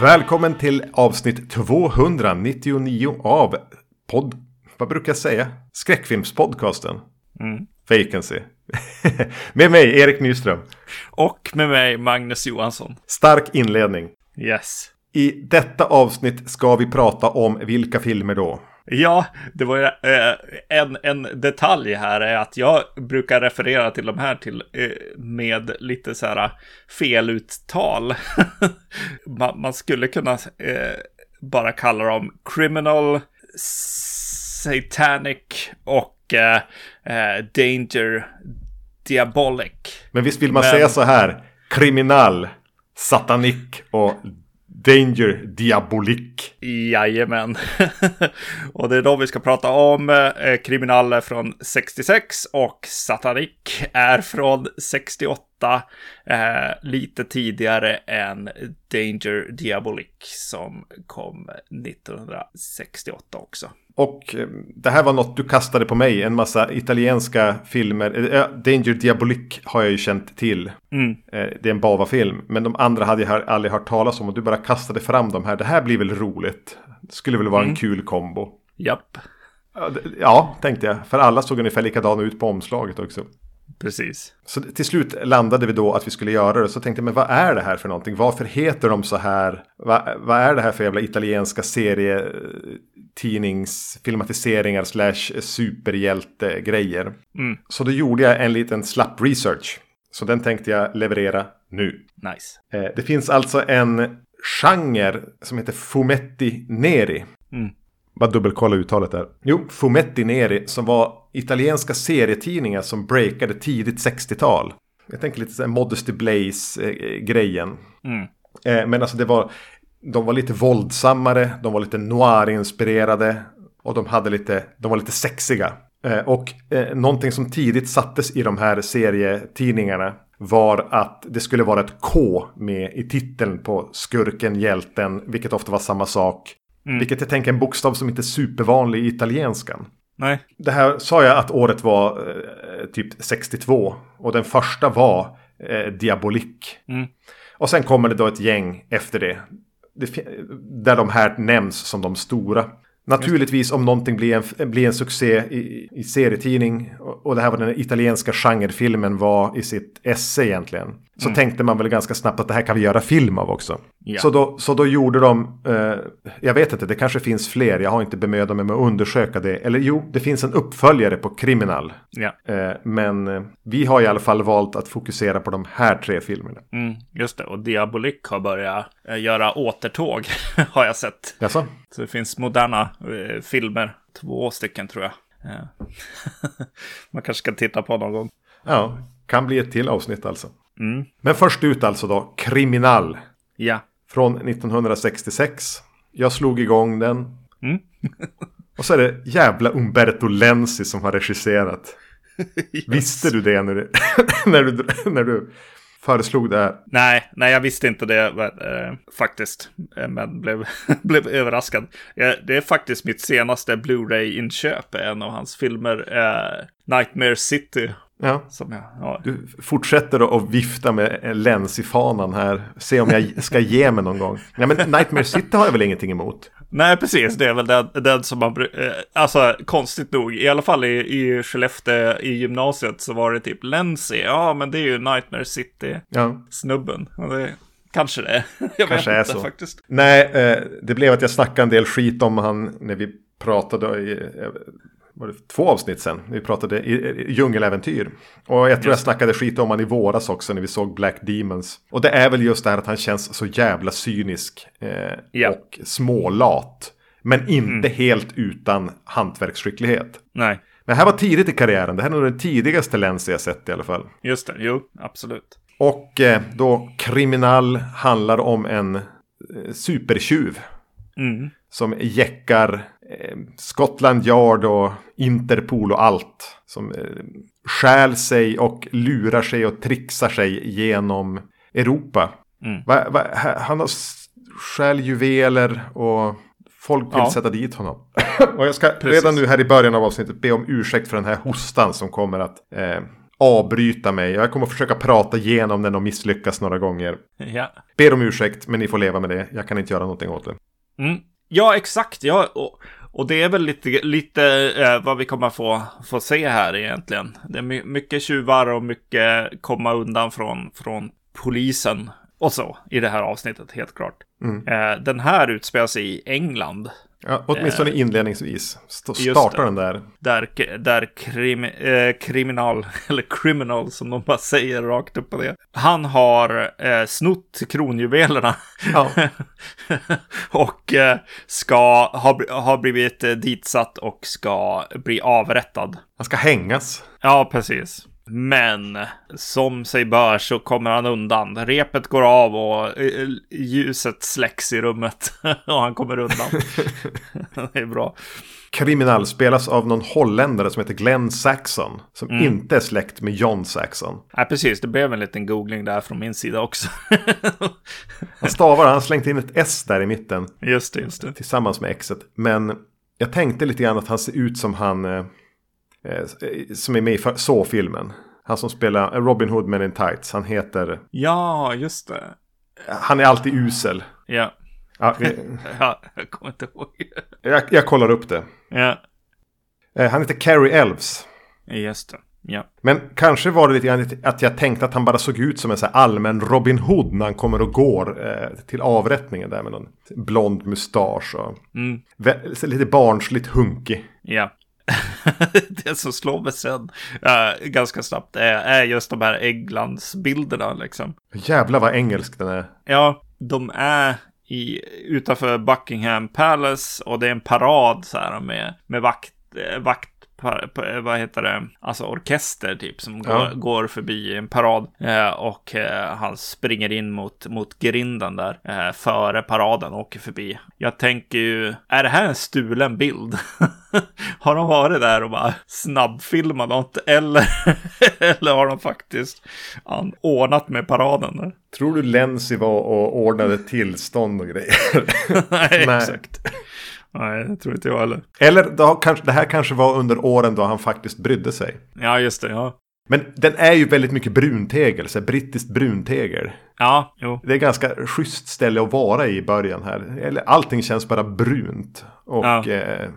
Välkommen till avsnitt 299 av podd... Vad brukar jag säga? Skräckfilmspodcasten. Mm. Vacancy. med mig, Erik Nyström. Och med mig, Magnus Johansson. Stark inledning. Yes. I detta avsnitt ska vi prata om vilka filmer då? Ja, det var ju eh, en, en detalj här är att jag brukar referera till de här till eh, med lite så här feluttal. man, man skulle kunna eh, bara kalla dem criminal, satanic och eh, eh, danger diabolic. Men visst vill man Men- säga så här? Kriminal, satanik och danger diabolik. Jajamän. och det är då vi ska prata om. Eh, Kriminaler från 66 och Satanik är från 68. Eh, lite tidigare än Danger Diabolic som kom 1968 också. Och eh, det här var något du kastade på mig. En massa italienska filmer. Eh, Danger Diabolik har jag ju känt till. Mm. Eh, Det är en Bava-film. Men de andra hade jag aldrig hört talas om. Och du bara kastade fram de här. Det här blir väl roligt. Det skulle väl vara en kul kombo. Japp, Ja, tänkte jag. För alla såg ungefär likadana ut på omslaget också. Precis. Så till slut landade vi då att vi skulle göra det. Så tänkte jag, men vad är det här för någonting? Varför heter de så här? Va, vad är det här för jävla italienska serietidningsfilmatiseringar slash superhjältegrejer? Mm. Så då gjorde jag en liten slapp research. Så den tänkte jag leverera nu. Nice. Eh, Det finns alltså en genre som heter fumetti neri. Mm. Bara dubbelkolla uttalet där. Jo, fumetti neri som var italienska serietidningar som breakade tidigt 60-tal. Jag tänker lite så här Modesty Blaze-grejen. Mm. Eh, men alltså det var, de var lite våldsammare, de var lite noir-inspirerade och de, hade lite, de var lite sexiga. Eh, och eh, någonting som tidigt sattes i de här serietidningarna var att det skulle vara ett K med i titeln på skurken, hjälten, vilket ofta var samma sak. Vilket jag tänker är en bokstav som inte är supervanlig i italienskan. Nej. Det här sa jag att året var eh, typ 62 och den första var eh, Diabolik. Mm. Och sen kommer det då ett gäng efter det. det där de här nämns som de stora. Naturligtvis om någonting blir en, blir en succé i, i serietidning och, och det här var den italienska genrefilmen var i sitt esse egentligen. Så tänkte man väl ganska snabbt att det här kan vi göra film av också. Ja. Så, då, så då gjorde de, eh, jag vet inte, det kanske finns fler, jag har inte bemödat mig med att undersöka det. Eller jo, det finns en uppföljare på Criminal. Ja. Eh, men eh, vi har i alla fall valt att fokusera på de här tre filmerna. Mm, just det. Och Diabolic har börjat eh, göra återtåg, har jag sett. Jaså? Så det finns moderna eh, filmer, två stycken tror jag. Eh, Man kanske ska titta på någon gång. Ja, kan bli ett till avsnitt alltså. Mm. Men först ut alltså då, Kriminal. Ja, Från 1966. Jag slog igång den. Mm. Och så är det jävla Umberto Lenzi som har regisserat. Visste du det när du, när du, när du föreslog det här? nej, nej, jag visste inte det eh, faktiskt, Eh, men blev, blev överraskad. Eh, det är faktiskt mitt senaste Blu-ray-inköp, en av hans filmer, eh, Nightmare City, Ja, som jag har. du fortsätter att vifta med Lenzi-fanan här. Se om jag ska ge mig någon gång. Ja, men Nightmare City har jag väl ingenting emot. Nej, precis. Det är väl den, den som man... Eh, alltså, konstigt nog, i alla fall i, i Skellefteå i gymnasiet så var det typ Lenzi. Ja, men det är ju Nightmare City-snubben. Ja. Kanske det är. Jag Kanske vet är inte så. faktiskt. Nej, eh, det blev att jag snackade en del skit om han när vi pratade i var det två avsnitt sen. Vi pratade i, djungeläventyr. Och jag tror jag snackade skit om han i våras också när vi såg Black Demons. Och det är väl just det här att han känns så jävla cynisk eh, Ja. och smålat. Men inte helt utan hantverksskicklighet. Nej, Men det här var tidigt i karriären. Det här är nog den tidigaste Lenz jag sett i alla fall. just det. Jo, absolut. Och eh, då Kriminal handlar om en eh, supertjuv. Mm. Som jäckar eh, Scotland Yard och Interpol och allt. Som eh, stjäl sig och lurar sig och trixar sig genom Europa. Mm. Va, va, han har stjäl juveler och folk vill Ja. sätta dit honom. och jag ska Precis. redan nu här i början av avsnittet be om ursäkt för den här hostan som kommer att eh, avbryta mig. Jag kommer att försöka prata igenom den och misslyckas några gånger. Ja. Ber om ursäkt, men ni får leva med det. Jag kan inte göra någonting åt det. Mm. Ja, exakt. Ja, och, och det är väl lite, lite eh, vad vi kommer få, få se här egentligen. Det är my mycket tjuvar och mycket komma undan från, från polisen och så i det här avsnittet, helt klart. Mm. Eh, den här utspelar sig i England. Ja, åtminstone inledningsvis. St- Eh. Just startar det. den där. Där, där krim, eh, kriminal, eller criminal som de bara säger rakt upp och ner. Han har eh, snott kronjuvelerna. Ja. och eh, ska ha, ha blivit eh, ditsatt och ska bli avrättad. Han ska hängas. Ja, precis. Men som sig bör så kommer han undan. Repet går av och eh, ljuset släcks i rummet och han kommer undan. det är bra. Kriminal spelas av någon holländare som heter Glenn Saxon. Som Mm. inte är släkt med John Saxon. Nej, precis. Det blev en liten googling där från min sida också. Han stavar, han har slängt in ett S där i mitten. just det, just det. Tillsammans med Xet. Men jag tänkte lite grann att han ser ut som han eh, eh, som är med i Så-filmen. Han som spelar eh, Robin Hood Men in Tights. Han heter... Ja, just det. Han är alltid usel. Ja, Ja, vi, ja jag kommer inte ihåg. jag, jag kollar upp det. Ja, Eh, han heter Carrie Elves. just det. Ja. Men kanske var det lite grann att jag tänkte att han bara såg ut som en så allmän Robin Hood när han kommer och går eh, till avrättningen där med någon blond mustasch och Mm. lite barnsligt hunkig. Ja. det som slår mig sen eh, ganska snabbt är, är just de här Englandsbilderna liksom. Jävlar vad engelsk den är. Ja, de är i, utanför Buckingham Palace och det är en parad så här med, med vakt, eh, vakt vad heter det, alltså orkester typ som går, Ja. går förbi en parad eh, och eh, han springer in mot, mot grinden där eh, före paraden och åker förbi. Jag tänker ju, är det här en stulen bild? har de varit där och bara snabbfilmat något eller, eller har de faktiskt ordnat med paraden? Där? Tror du Lenzi var och ordnade tillstånd och grejer? Nej, Nej. exakt. Nej, det tror inte jag heller. Eller då, kanske, det här kanske var under åren då han faktiskt brydde sig. Ja, just det. Ja, Men den är ju väldigt mycket bruntegel, så brittiskt bruntegel. ja jo. Det är ganska schysst ställe att vara i i början här. Eller allting känns bara brunt. Och Ja. eh,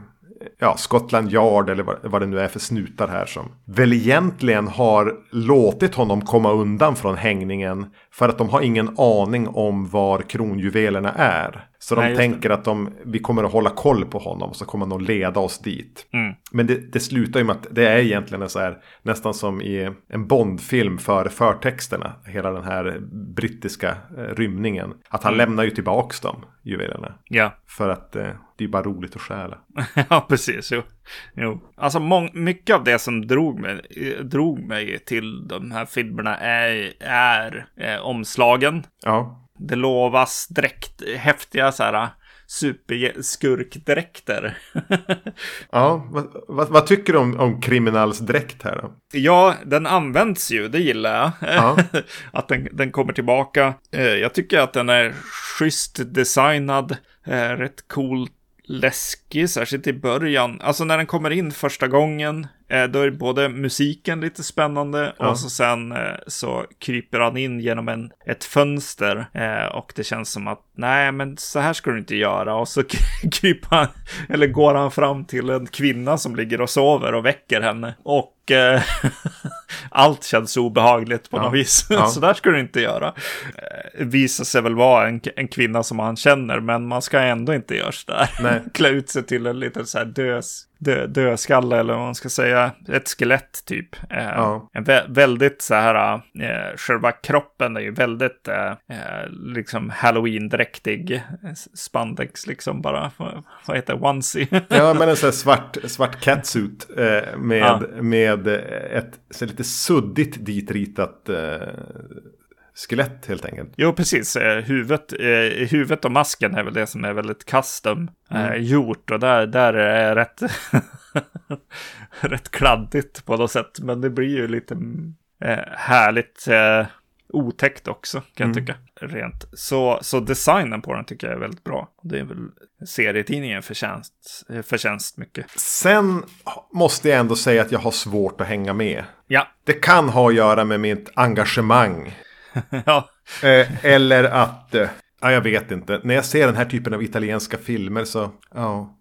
ja, Scotland Yard eller vad, vad det nu är för snutar här som väl egentligen har låtit honom komma undan från hängningen. För att de har ingen aning om var kronjuvelerna är. Så Nej, de just det. tänker att de, vi kommer att hålla koll på honom och så kommer han att leda oss dit. Mm. Men det, det slutar ju med att det är egentligen en så här, nästan som i en Bondfilm för förtexterna. Hela den här brittiska eh, rymningen. Att han lämnar ju tillbaks dem, juvelerna. Ja. För att eh, det är bara roligt att stjäla. ja, precis. Jo. jo. Alltså, mång- mycket av det som drog mig, eh, drog mig till de här filmerna är, är eh, omslagen. Ja, Det lovas dräkt, häftiga så här superskurkdräkter. ja vad, vad, vad tycker du om, om Criminals dräkt här då? Ja, den används ju, det gillar jag. Ja. att den, den kommer tillbaka. Eh, jag tycker att den är schysst designad, eh, rätt cool, läskig, särskilt i början. Alltså när den kommer in första gången, då är både musiken lite spännande Ja. och så sen eh, så kryper han in genom en, ett fönster eh, och det känns som att nej, men så här ska du inte göra. Och så kryper han, eller går han fram till en kvinna som ligger och sover och väcker henne. Och eh, allt känns obehagligt på Ja. något vis. Ja. så där ska du inte göra. Eh, visar sig väl vara en, en kvinna som han känner, men man ska ändå inte göra sådär. Klä ut sig till en liten så här dös, dö, dödskalle eller vad man ska säga. Ett skelett typ. Eh, Ja. En vä väldigt så här, eh, själva kroppen är ju väldigt eh, eh, liksom halloween-dräktig spandex liksom bara. Vad, heter det? onesie? Ja, men en sån här svart, svart catsuit eh, med, med ett så lite suddigt ditritat eh, skelett helt enkelt. Jo, precis. Eh, huvudet, eh, huvudet och masken är väl det som är väldigt custom eh, mm. gjort. Och där, där är det rätt, rätt kladdigt på något sätt. Men det blir ju lite eh, härligt eh, otäckt också, kan mm. jag tycka. Rent. Så, så designen på den tycker jag är väldigt bra. Det är väl serietidningen förtjänst, förtjänst mycket. Sen måste jag ändå säga att jag har svårt att hänga med. Ja. Det kan ha att göra med mitt engagemang. ja. Eh, eller att, eh, ja jag vet inte. När jag ser den här typen av italienska filmer så, ja.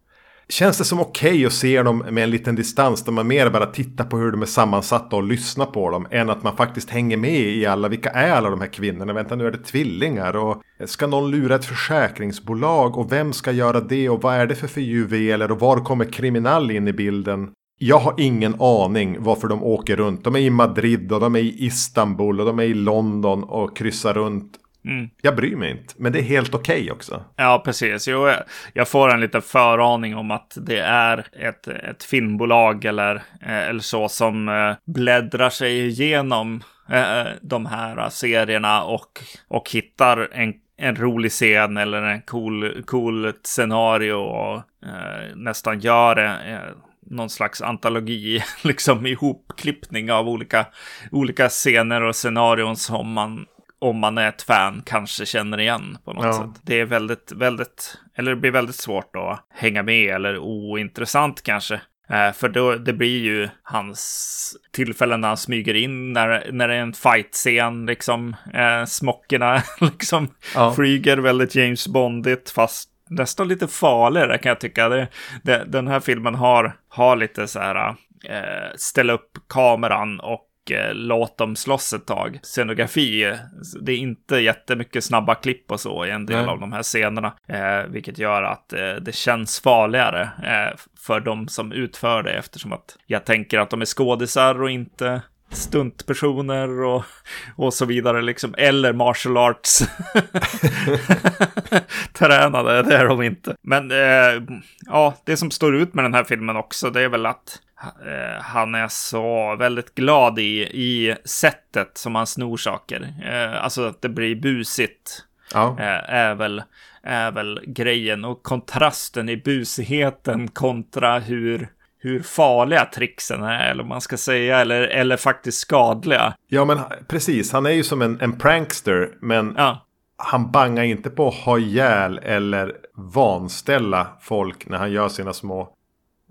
Känns det som okej okay att se dem med en liten distans där man mer bara tittar på hur de är sammansatta och lyssnar på dem än att man faktiskt hänger med i alla, vilka är alla de här kvinnorna? Vänta nu är det tvillingar och ska någon lura ett försäkringsbolag och vem ska göra det och vad är det för för juveler och var kommer kriminal in i bilden? Jag har ingen aning varför de åker runt. De är i Madrid och de är i Istanbul och de är i London och kryssar runt Mm. Jag bryr mig inte, men det är helt okej okay också. Ja, precis. Jo, jag får en liten föraning om att det är ett, ett filmbolag eller, eh, eller så som eh, bläddrar sig igenom eh, de här serierna och, och hittar en, en rolig scen eller en cool, cool scenario och nästan gör det någon slags antologi, liksom ihopklippning av olika, olika scener och scenarion som man om man är ett fan, kanske känner igen på något ja. sätt. Det är väldigt, väldigt, eller det blir väldigt svårt att hänga med eller ointressant kanske. Eh, för då, det blir ju hans tillfällen när han smyger in när, när det är en fight-scen, liksom. Eh, smockerna liksom ja. flyger väldigt James Bondigt, fast nästan lite farligare kan jag tycka. Det, det, den här filmen har, har lite så här, eh, ställa upp kameran och låt dem slåss ett tag. Scenografi, det är inte jättemycket snabba klipp och så i en del Nej. av de här scenerna, eh, vilket gör att eh, det känns farligare eh, för de som utför det eftersom att jag tänker att de är skådisar och inte stuntpersoner och, och så vidare, liksom. Eller martial arts. Tränade, det är de inte. Men eh, ja, det som står ut med den här filmen också, det är väl att Eh, han är så väldigt glad i, i sättet som han snor saker. Eh, alltså att det blir busigt. Ja. Eh, är, väl, är väl grejen. Och kontrasten i busigheten kontra hur, hur farliga tricksen är, eller man ska säga, eller, eller faktiskt skadliga. Ja, men precis. Han är ju som en, en prankster, men ja. han bangar inte på att ha ihjäl eller vanställa folk när han gör sina små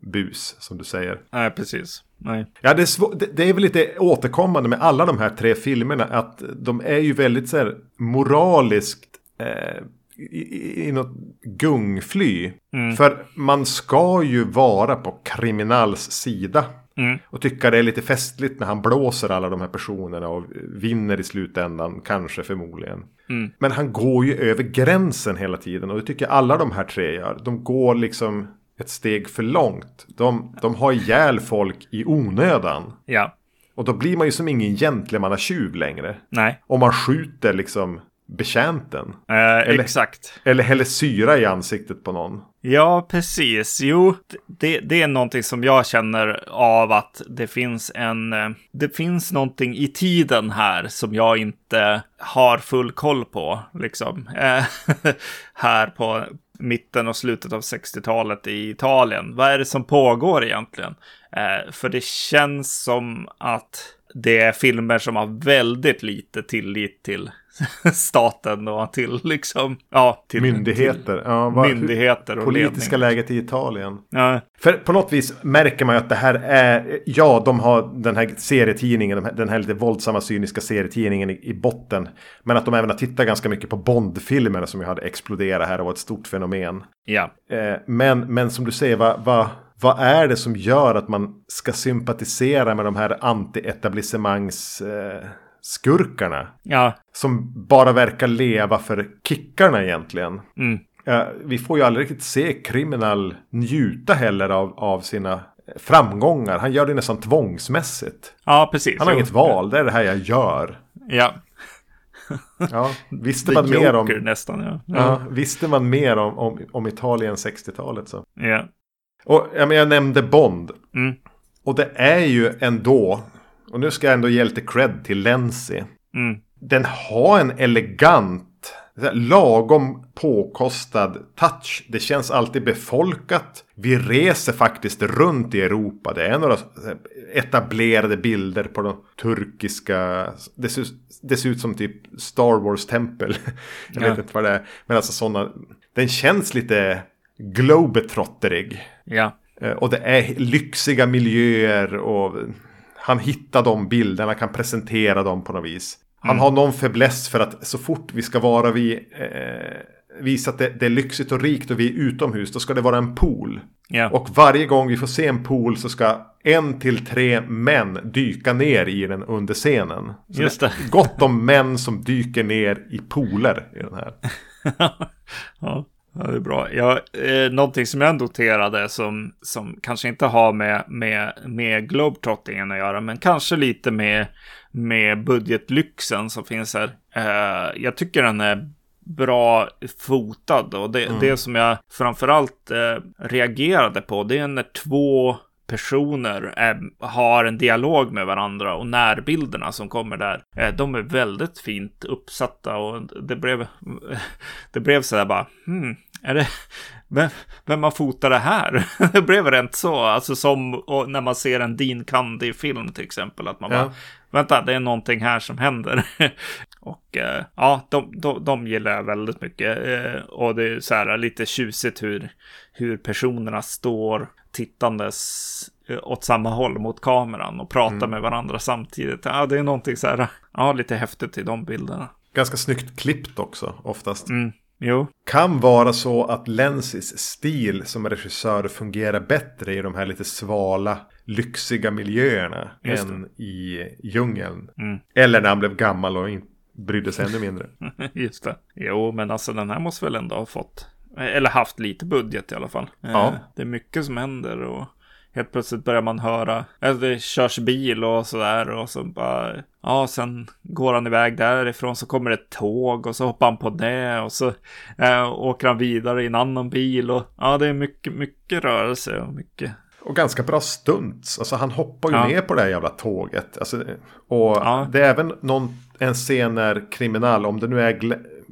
bus, som du säger. Nej, precis. Nej. Ja, det är, det, det är väl lite återkommande med alla de här tre filmerna. Att de är ju väldigt så här moraliskt eh, i, i något gungfly. Mm. För man ska ju vara på kriminals sida. Mm. Och tycka det är lite festligt när han blåser alla de här personerna och vinner i slutändan, kanske förmodligen. Mm. Men han går ju över gränsen hela tiden och det tycker jag alla de här tre gör. De går liksom ett steg för långt. De, de har ihjäl folk i onödan. Ja. Och då blir man ju som ingen gentlemannatjuv längre. Nej. Om man skjuter liksom betjänten. Eh, eller, exakt. Eller häller syra i ansiktet på någon. Ja, precis. Jo, det, det är någonting som jag känner av att det finns en... Eh, det finns någonting i tiden här som jag inte har full koll på, liksom. Eh, här på, mitten och slutet av 60-talet i Italien. Vad är det som pågår egentligen? Eh, för det känns som att det är filmer som har väldigt lite tillit till staten och till liksom, ja, till myndigheter. Till ja, vad, myndigheter och Politiska ledning. läget i Italien. Ja. För på något vis märker man ju att det här är, ja, de har den här serietidningen, den här lite våldsamma cyniska serietidningen i, i botten. Men att de även har tittat ganska mycket på Bond-filmerna som ju hade exploderat här och var ett stort fenomen. Ja. Eh, men, men som du säger, vad, vad vad är det som gör att man ska sympatisera med de här anti-etablissemangs eh, skurkarna. Ja. Som bara verkar leva för kickarna egentligen. Mm. Uh, vi får ju aldrig riktigt se Criminal njuta heller av, av sina framgångar. Han gör det nästan tvångsmässigt. Ja, precis. Han har jo. inget val, det är det här jag gör. Ja. ja, visste man mer om... nästan, ja. ja. ja. visste man mer om, om, om Italien 60-talet så. Ja. Och ja, men jag nämnde Bond. Mm. Och det är ju ändå och nu ska jag ändå ge lite cred till Lenzi. Mm. den har en elegant lagom påkostad touch. Det känns alltid befolkat. Vi reser faktiskt runt i Europa. Det är några etablerade bilder på de turkiska. Det ser, det ser ut som typ Star Wars-tempel. Jag ja. vet inte vad det är. Men alltså sådana. Den känns lite globetrotterig. Ja. Eh, och det är lyxiga miljöer och han hittar de bilderna, kan presentera dem på något vis. Han mm. har någon fäbless för att så fort vi ska vara vid eh, visa att det, det, är lyxigt och rikt och vi är utomhus, då ska det vara en pool. Yeah. Och varje gång vi får se en pool så ska en till tre män dyka ner i den under scenen. Så Just det. det gott om män som dyker ner i pooler i den här. ja. Ja, det är bra. Ja, eh, någonting som jag noterade som, som kanske inte har med, med, med Globetrottingen att göra, men kanske lite med, med budgetlyxen som finns här. Eh, jag tycker den är bra fotad och det, mm. det som jag framförallt eh, reagerade på, det är när två personer eh, har en dialog med varandra och närbilderna som kommer där, eh, de är väldigt fint uppsatta och det blev, det blev så där bara, hmm, är det, vem, vem har fotat det här? det blev rent så, alltså som när man ser en Dean Candy-film till exempel, att man ja. bara, vänta, det är någonting här som händer. och eh, ja, de, de, de gillar jag väldigt mycket. Eh, och det är så här lite tjusigt hur, hur personerna står tittandes eh, åt samma håll mot kameran och pratar mm. med varandra samtidigt. Ja, det är någonting så här, ja, lite häftigt i de bilderna. Ganska snyggt klippt också, oftast. Mm. Jo. Kan vara så att Lensis stil som regissör fungerar bättre i de här lite svala, lyxiga miljöerna än i djungeln. Mm. Eller när han blev gammal och inte brydde sig ännu mindre. Just det. Jo, men alltså den här måste väl ändå ha fått, eller haft lite budget i alla fall. Ja. Eh, det är mycket som händer och helt plötsligt börjar man höra, alltså det körs bil och sådär och så bara, ja, sen går han iväg därifrån så kommer det ett tåg och så hoppar han på det och så äh, åker han vidare i en annan bil och ja, det är mycket, mycket rörelse och mycket. Och ganska bra stunts. Alltså han hoppar ju ja. ner på det här jävla tåget. Alltså, och ja. det är även någon, en scen när kriminal, om det nu är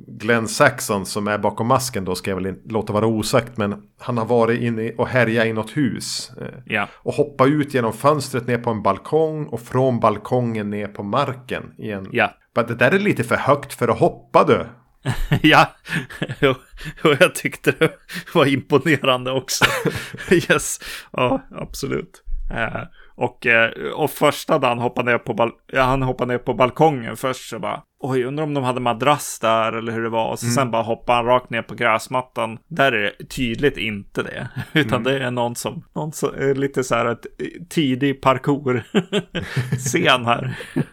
Glenn Saxon som är bakom masken då ska jag väl låta vara osagt. Men han har varit inne och härjat i något hus. Eh, ja. Och hoppat ut genom fönstret ner på en balkong och från balkongen ner på marken. Igen. Ja. Men det där är lite för högt för att hoppa du. ja, och jag tyckte det var imponerande också. yes, ja, absolut. Och, eh, och första dagen hoppade ner på, ja, han hoppade ner på balkongen först så bara Oj, undrar om de hade madrass där eller hur det var. Och så mm. sen bara hoppade han rakt ner på gräsmattan. Där är det tydligt inte det. Utan mm. det är någon som, någon som är lite så här ett tidig parkour-scen här.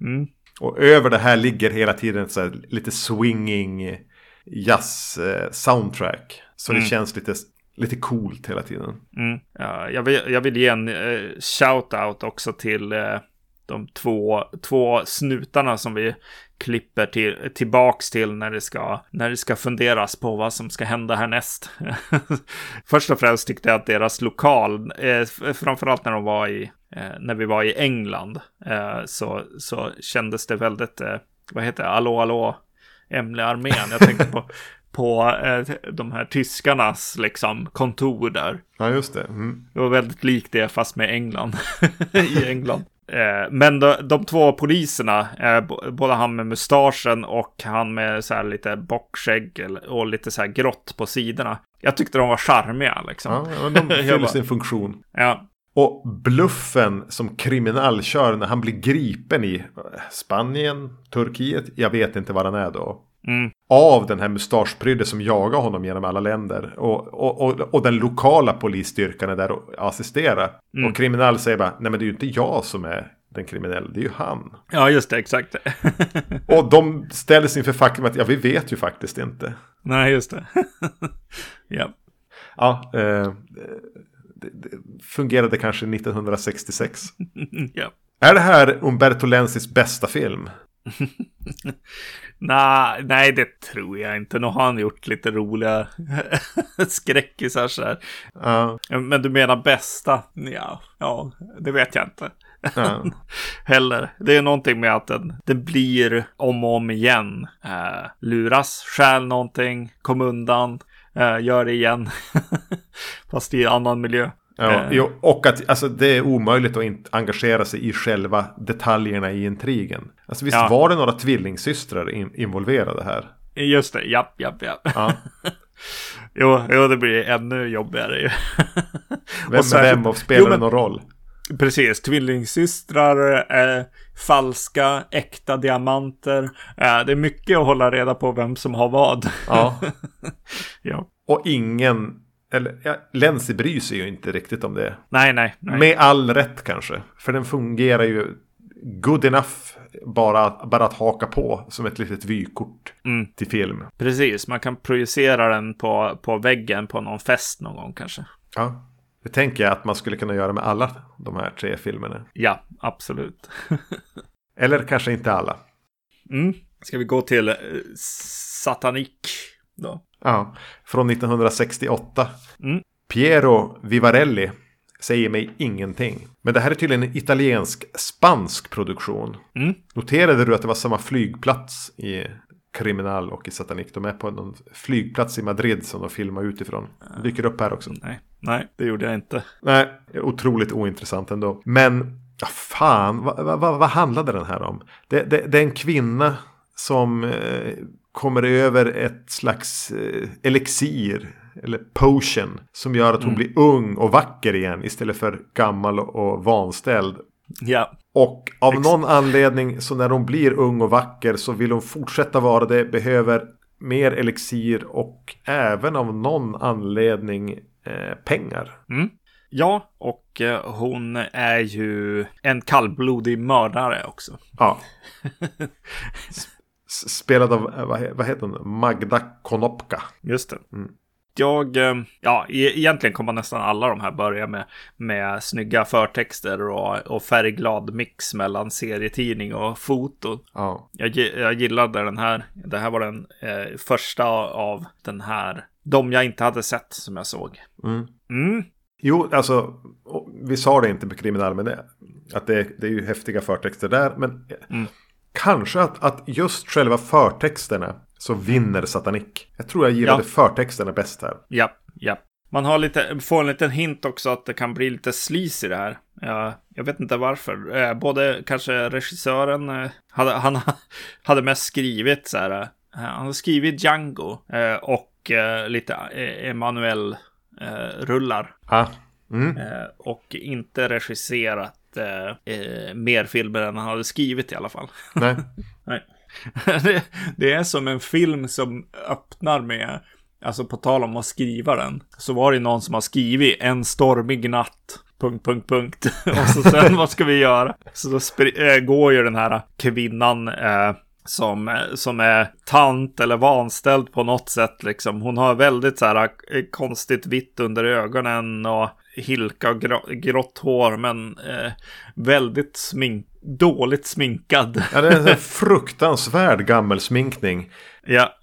mm. Och över det här ligger hela tiden så här lite swinging jazz-soundtrack. Eh, så mm. det känns lite lite coolt hela tiden. Mm. Ja, jag, vill, jag vill ge en eh, shout-out också till eh, de två, två snutarna som vi klipper till, tillbaks till när det, ska, när det ska funderas på vad som ska hända härnäst. Först och främst tyckte jag att deras lokal, eh, framförallt när de var i, eh, när vi var i England, eh, så, så kändes det väldigt, eh, vad heter det, Allå, allå, Emle-armén. Jag tänkte på på eh, de här tyskarnas liksom kontor där. Ja, just det. Mm. Det var väldigt likt det fast med England. I England. Eh, men de, de, två poliserna, eh, både han med mustaschen och han med så här lite bockskägg och lite så här grått på sidorna. Jag tyckte de var charmiga liksom. Ja, de fyller sin funktion. Ja. Och bluffen som kriminell kör när han blir gripen i Spanien, Turkiet, jag vet inte var han är då. Mm. Av den här mustaschprydde som jagar honom genom alla länder. Och, och, och, och den lokala polisstyrkan är där och assisterar. Mm. Och kriminell säger bara, nej men det är ju inte jag som är den kriminella, det är ju han. Ja, just det, exakt. och de ställs inför faktum att, ja vi vet ju faktiskt inte. Nej, just det. ja. Ja, eh, fungerade kanske 1966. ja. Är det här Umberto Lenzis bästa film? nej, nej, det tror jag inte. Nu har han gjort lite roliga skräckisar så här. Uh. Men du menar bästa? Ja, ja, det vet jag inte. Heller. Det är någonting med att den, den blir om och om igen. Eh, luras, stjäl någonting, kom undan, eh, gör det igen. Fast i annan miljö. Ja, eh. och att alltså, det är omöjligt att inte engagera sig i själva detaljerna i intrigen. Alltså visst ja. var det några tvillingsystrar in involverade här? Just det, japp, japp, japp. Ja. jo, jo, det blir ännu jobbigare ju. vem med vem och spelar jo, men, någon roll? Precis, tvillingsystrar, eh, falska, äkta diamanter. Eh, det är mycket att hålla reda på vem som har vad. Ja. ja. Och ingen, eller ja, Lenzi bryr sig ju inte riktigt om det. Nej, nej, nej. Med all rätt kanske. För den fungerar ju good enough bara, bara att haka på som ett litet vykort mm. till film. Precis, man kan projicera den på, på väggen på någon fest någon gång kanske. Ja, det tänker jag att man skulle kunna göra med alla de här tre filmerna. Ja, absolut. Eller kanske inte alla. Mm. Ska vi gå till uh, Satanik då? Ja, från 1968. Mm. Piero Vivarelli säger mig ingenting. Men det här är tydligen en italiensk-spansk produktion. Mm. Noterade du att det var samma flygplats i Kriminal och i Satanik? De är på en flygplats i Madrid som de filmar utifrån. Det dyker upp här också. Nej, nej det gjorde jag inte. Nej, otroligt ointressant ändå. Men, ja fan, vad, vad, vad handlade den här om? Det, det, det är en kvinna som eh, kommer över ett slags eh, elixir eller potion som gör att hon mm. blir ung och vacker igen istället för gammal och vanställd. Ja. Och av Ex någon anledning så när hon blir ung och vacker så vill hon fortsätta vara det, behöver mer elixir och även av någon anledning eh, pengar. Mm. Ja, och eh, hon är ju en kallblodig mördare också. Ja. Spelad av, eh, vad heter hon, Magda Konopka. Just det. Mm jag, eh, ja, e-, egentligen kommer nästan alla de här börja med, med snygga förtexter och, och färgglad mix mellan serietidning och foto. Ja. Jag, jag gillade den här. Det här var den eh, första av den här. De jag inte hade sett som jag såg. Mm. Mm. Jo, alltså, vi sa det inte på kriminal, men det, att det, det är ju häftiga förtexter där. Men mm. kanske att, att just själva förtexterna så vinner Satanik. Jag tror jag gillade ja. förtexterna bäst här. Ja, ja. Man har lite, får en liten hint också att det kan bli lite slis i det här. Ja, jag vet inte varför. Eh, både kanske regissören, eh, hade, han hade mest skrivit så här. Eh, han har skrivit Django och lite Emanuel-rullar. Ah. Mm. Och inte regisserat mer filmer än han hade skrivit i alla fall. Nej. Nej. det, det är som en film som öppnar med, alltså på tal om att skriva den, så var det någon som har skrivit en stormig natt punkt, punkt, punkt. Och så sen, vad ska vi göra? Så då äh, går ju den här kvinnan äh, som, som är tant eller vanställd på något sätt. Liksom. Hon har väldigt så här eh, konstigt vitt under ögonen och hilka och grått hår, men eh, väldigt smink dåligt sminkad. Ja, det är en fruktansvärd gammelsminkning. Ja.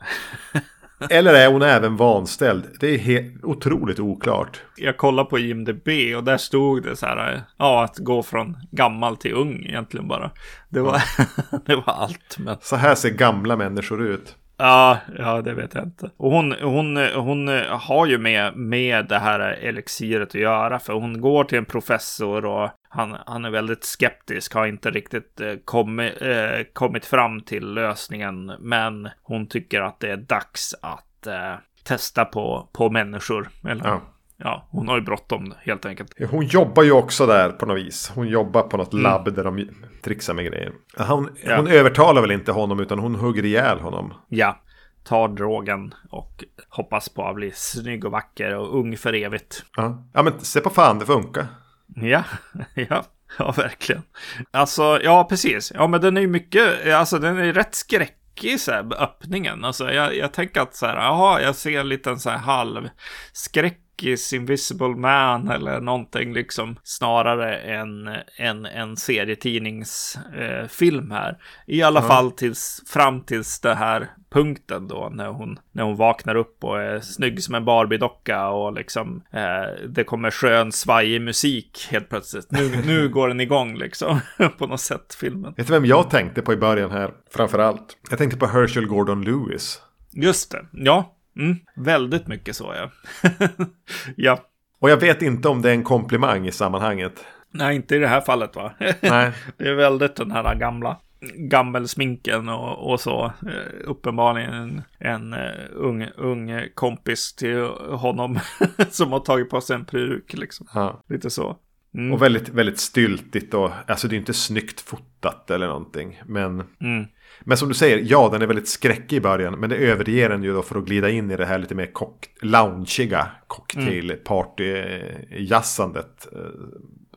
Eller är hon även vanställd? Det är otroligt oklart. Jag kollar på IMDB och där stod det så här. Ja, att gå från gammal till ung egentligen bara. Det var, det var allt. Men... Så här ser gamla människor ut. Ja, ja, det vet jag inte. Och hon, hon, hon har ju med, med det här elixiret att göra, för hon går till en professor och han, han är väldigt skeptisk, har inte riktigt eh, kommit, eh, kommit fram till lösningen, men hon tycker att det är dags att eh, testa på, på människor. Eller, ja. ja, hon har ju bråttom helt enkelt. Hon jobbar ju också där på något vis. Hon jobbar på något mm. labb där de trixar med grejer. Hon, ja. hon övertalar väl inte honom utan hon hugger ihjäl honom. Ja, tar drogen och hoppas på att bli snygg och vacker och ung för evigt. Ja, ja men se på fan det funkar. Ja, ja. Ja, verkligen. Alltså, ja, precis. Ja, men den är ju mycket, alltså den är rätt skräckig så här, öppningen. Alltså, jag, jag tänker att så här, jaha, jag ser en liten så här halv skräck is Invisible Man eller någonting liksom snarare än en, en serietidningsfilm eh, här. I alla ja. fall tills fram tills det här punkten då när hon, när hon vaknar upp och är snygg som en Barbie-docka och liksom eh, det kommer skön svajig musik helt plötsligt. Nu, nu går den igång liksom på något sätt filmen. Vet du vem jag tänkte på i början här framför allt? Jag tänkte på Herschel Gordon Lewis. Just det, ja. Mm, väldigt mycket så ja. ja. Och jag vet inte om det är en komplimang i sammanhanget. Nej, inte i det här fallet va? Nej. det är väldigt den här gamla gammelsminken och, och så. Eh, uppenbarligen en, en uh, ung, ung kompis till honom som har tagit på sig en peruk liksom. Ja. Lite så. Mm. Och väldigt, väldigt styltigt och alltså det är inte snyggt fotat eller någonting. Men, mm. Men som du säger, ja den är väldigt skräckig i början. Men det överger den ju då för att glida in i det här lite mer cock loungeiga cocktailparty-jassandet. Mm.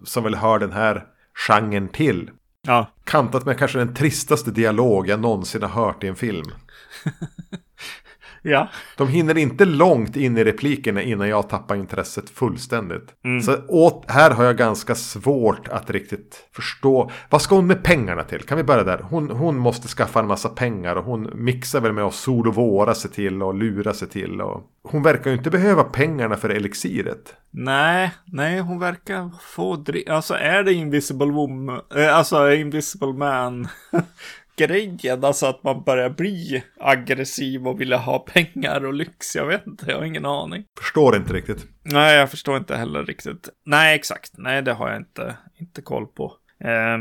Som väl hör den här genren till. Ja. Kantat med kanske den tristaste dialog jag någonsin har hört i en film. ja. De hinner inte långt in i replikerna innan jag tappar intresset fullständigt. Mm. Så åt, här har jag ganska svårt att riktigt förstå. Vad ska hon med pengarna till? Kan vi börja där? Hon, hon måste skaffa en massa pengar och hon mixar väl med att sol och våra sig till och lura sig till. Och... Hon verkar ju inte behöva pengarna för elixiret. Nej, nej, hon verkar få dri- Alltså är det Invisible Woman, äh, alltså Invisible Man grejen, alltså att man börjar bli aggressiv och vilja ha pengar och lyx. Jag vet inte, jag har ingen aning. Förstår inte riktigt. Nej, jag förstår inte heller riktigt. Nej, exakt. Nej, det har jag inte, inte koll på. Eh,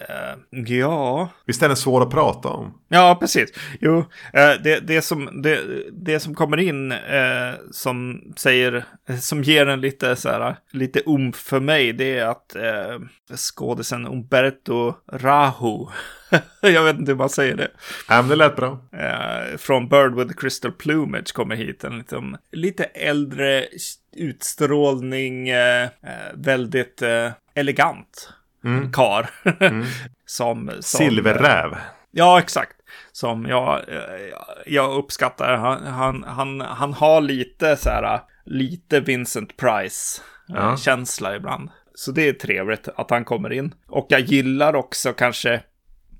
Uh, ja. Visst är den svår att prata om? Ja, precis. Jo, uh, det, det, som, det, det som kommer in uh, som säger, som ger en lite så här, lite umf för mig, det är att uh, skådisen Umberto Rahu, jag vet inte hur man säger det. Ja, men det lät bra. från Bird with Crystal Plumage kommer hit, en liksom, lite äldre utstrålning, väldigt elegant mm. kar. Mm. som, som, Silverräv. Ja, exakt. Som jag, jag uppskattar. Han, han, han, han har lite så här, lite Vincent Price-känsla ja. ibland. Så det är trevligt att han kommer in. Och jag gillar också kanske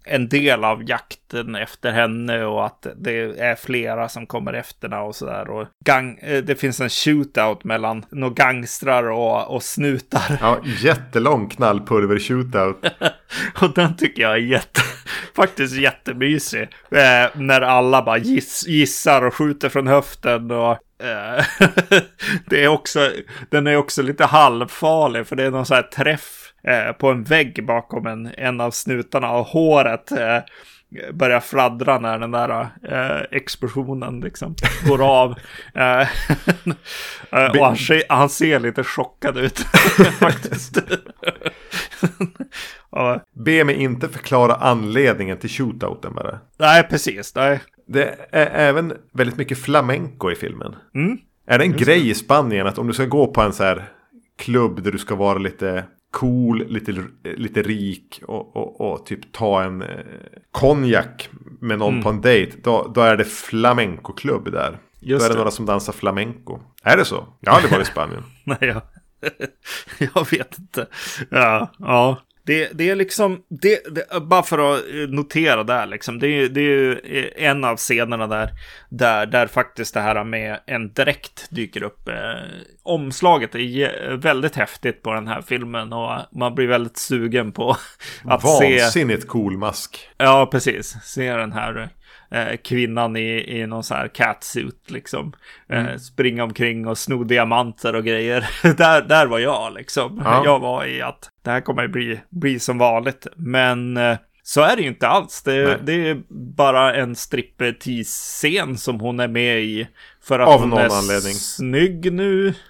en del av jakten efter henne och att det är flera som kommer efter henne och sådär. Och gang, eh, det finns en shootout mellan några gangstrar och, och snutar. Ja, jättelång knallpulver-shootout. och den tycker jag är jätte, faktiskt jättemysig. Eh, när alla bara giss, gissar och skjuter från höften och eh, det är också, den är också lite halvfarlig för det är någon sån här träff eh, på en vägg bakom en, en av snutarna och håret eh, börjar fladdra när den där eh, explosionen liksom går av. Eh, eh, och han, han, ser lite chockad ut faktiskt. Be mig inte förklara anledningen till shootouten bara. Nej, precis. Nej. Det är även väldigt mycket flamenco i filmen. Mm. Är det en Just grej det. i Spanien att om du ska gå på en så här klubb där du ska vara lite cool, lite, lite rik och, och, och typ ta en eh, konjak med någon mm. på en dejt. Då, då är det flamenco-klubb där. Just då är det, det, några som dansar flamenco. Är det så? Jag har aldrig varit i Spanien. Nej, jag, jag vet inte. Ja, ja. Det, det är liksom, det, det, bara för att notera där liksom, det, är, det är ju en av scenerna där, där, där faktiskt det här med en dräkt dyker upp. Eh, omslaget är väldigt häftigt på den här filmen och man blir väldigt sugen på att Vansinnigt se. Vansinnigt cool mask. Ja, precis. Se den här eh, kvinnan i, i någon sån här catsuit liksom. Eh, mm. springa omkring och sno diamanter och grejer. där, där var jag liksom. Ja. Jag var i att det här kommer bli, bli som vanligt. Men eh, så är det ju inte alls. Det, det är bara en striptease-scen som hon är med i. För att Av hon någon är anledning. snygg nu.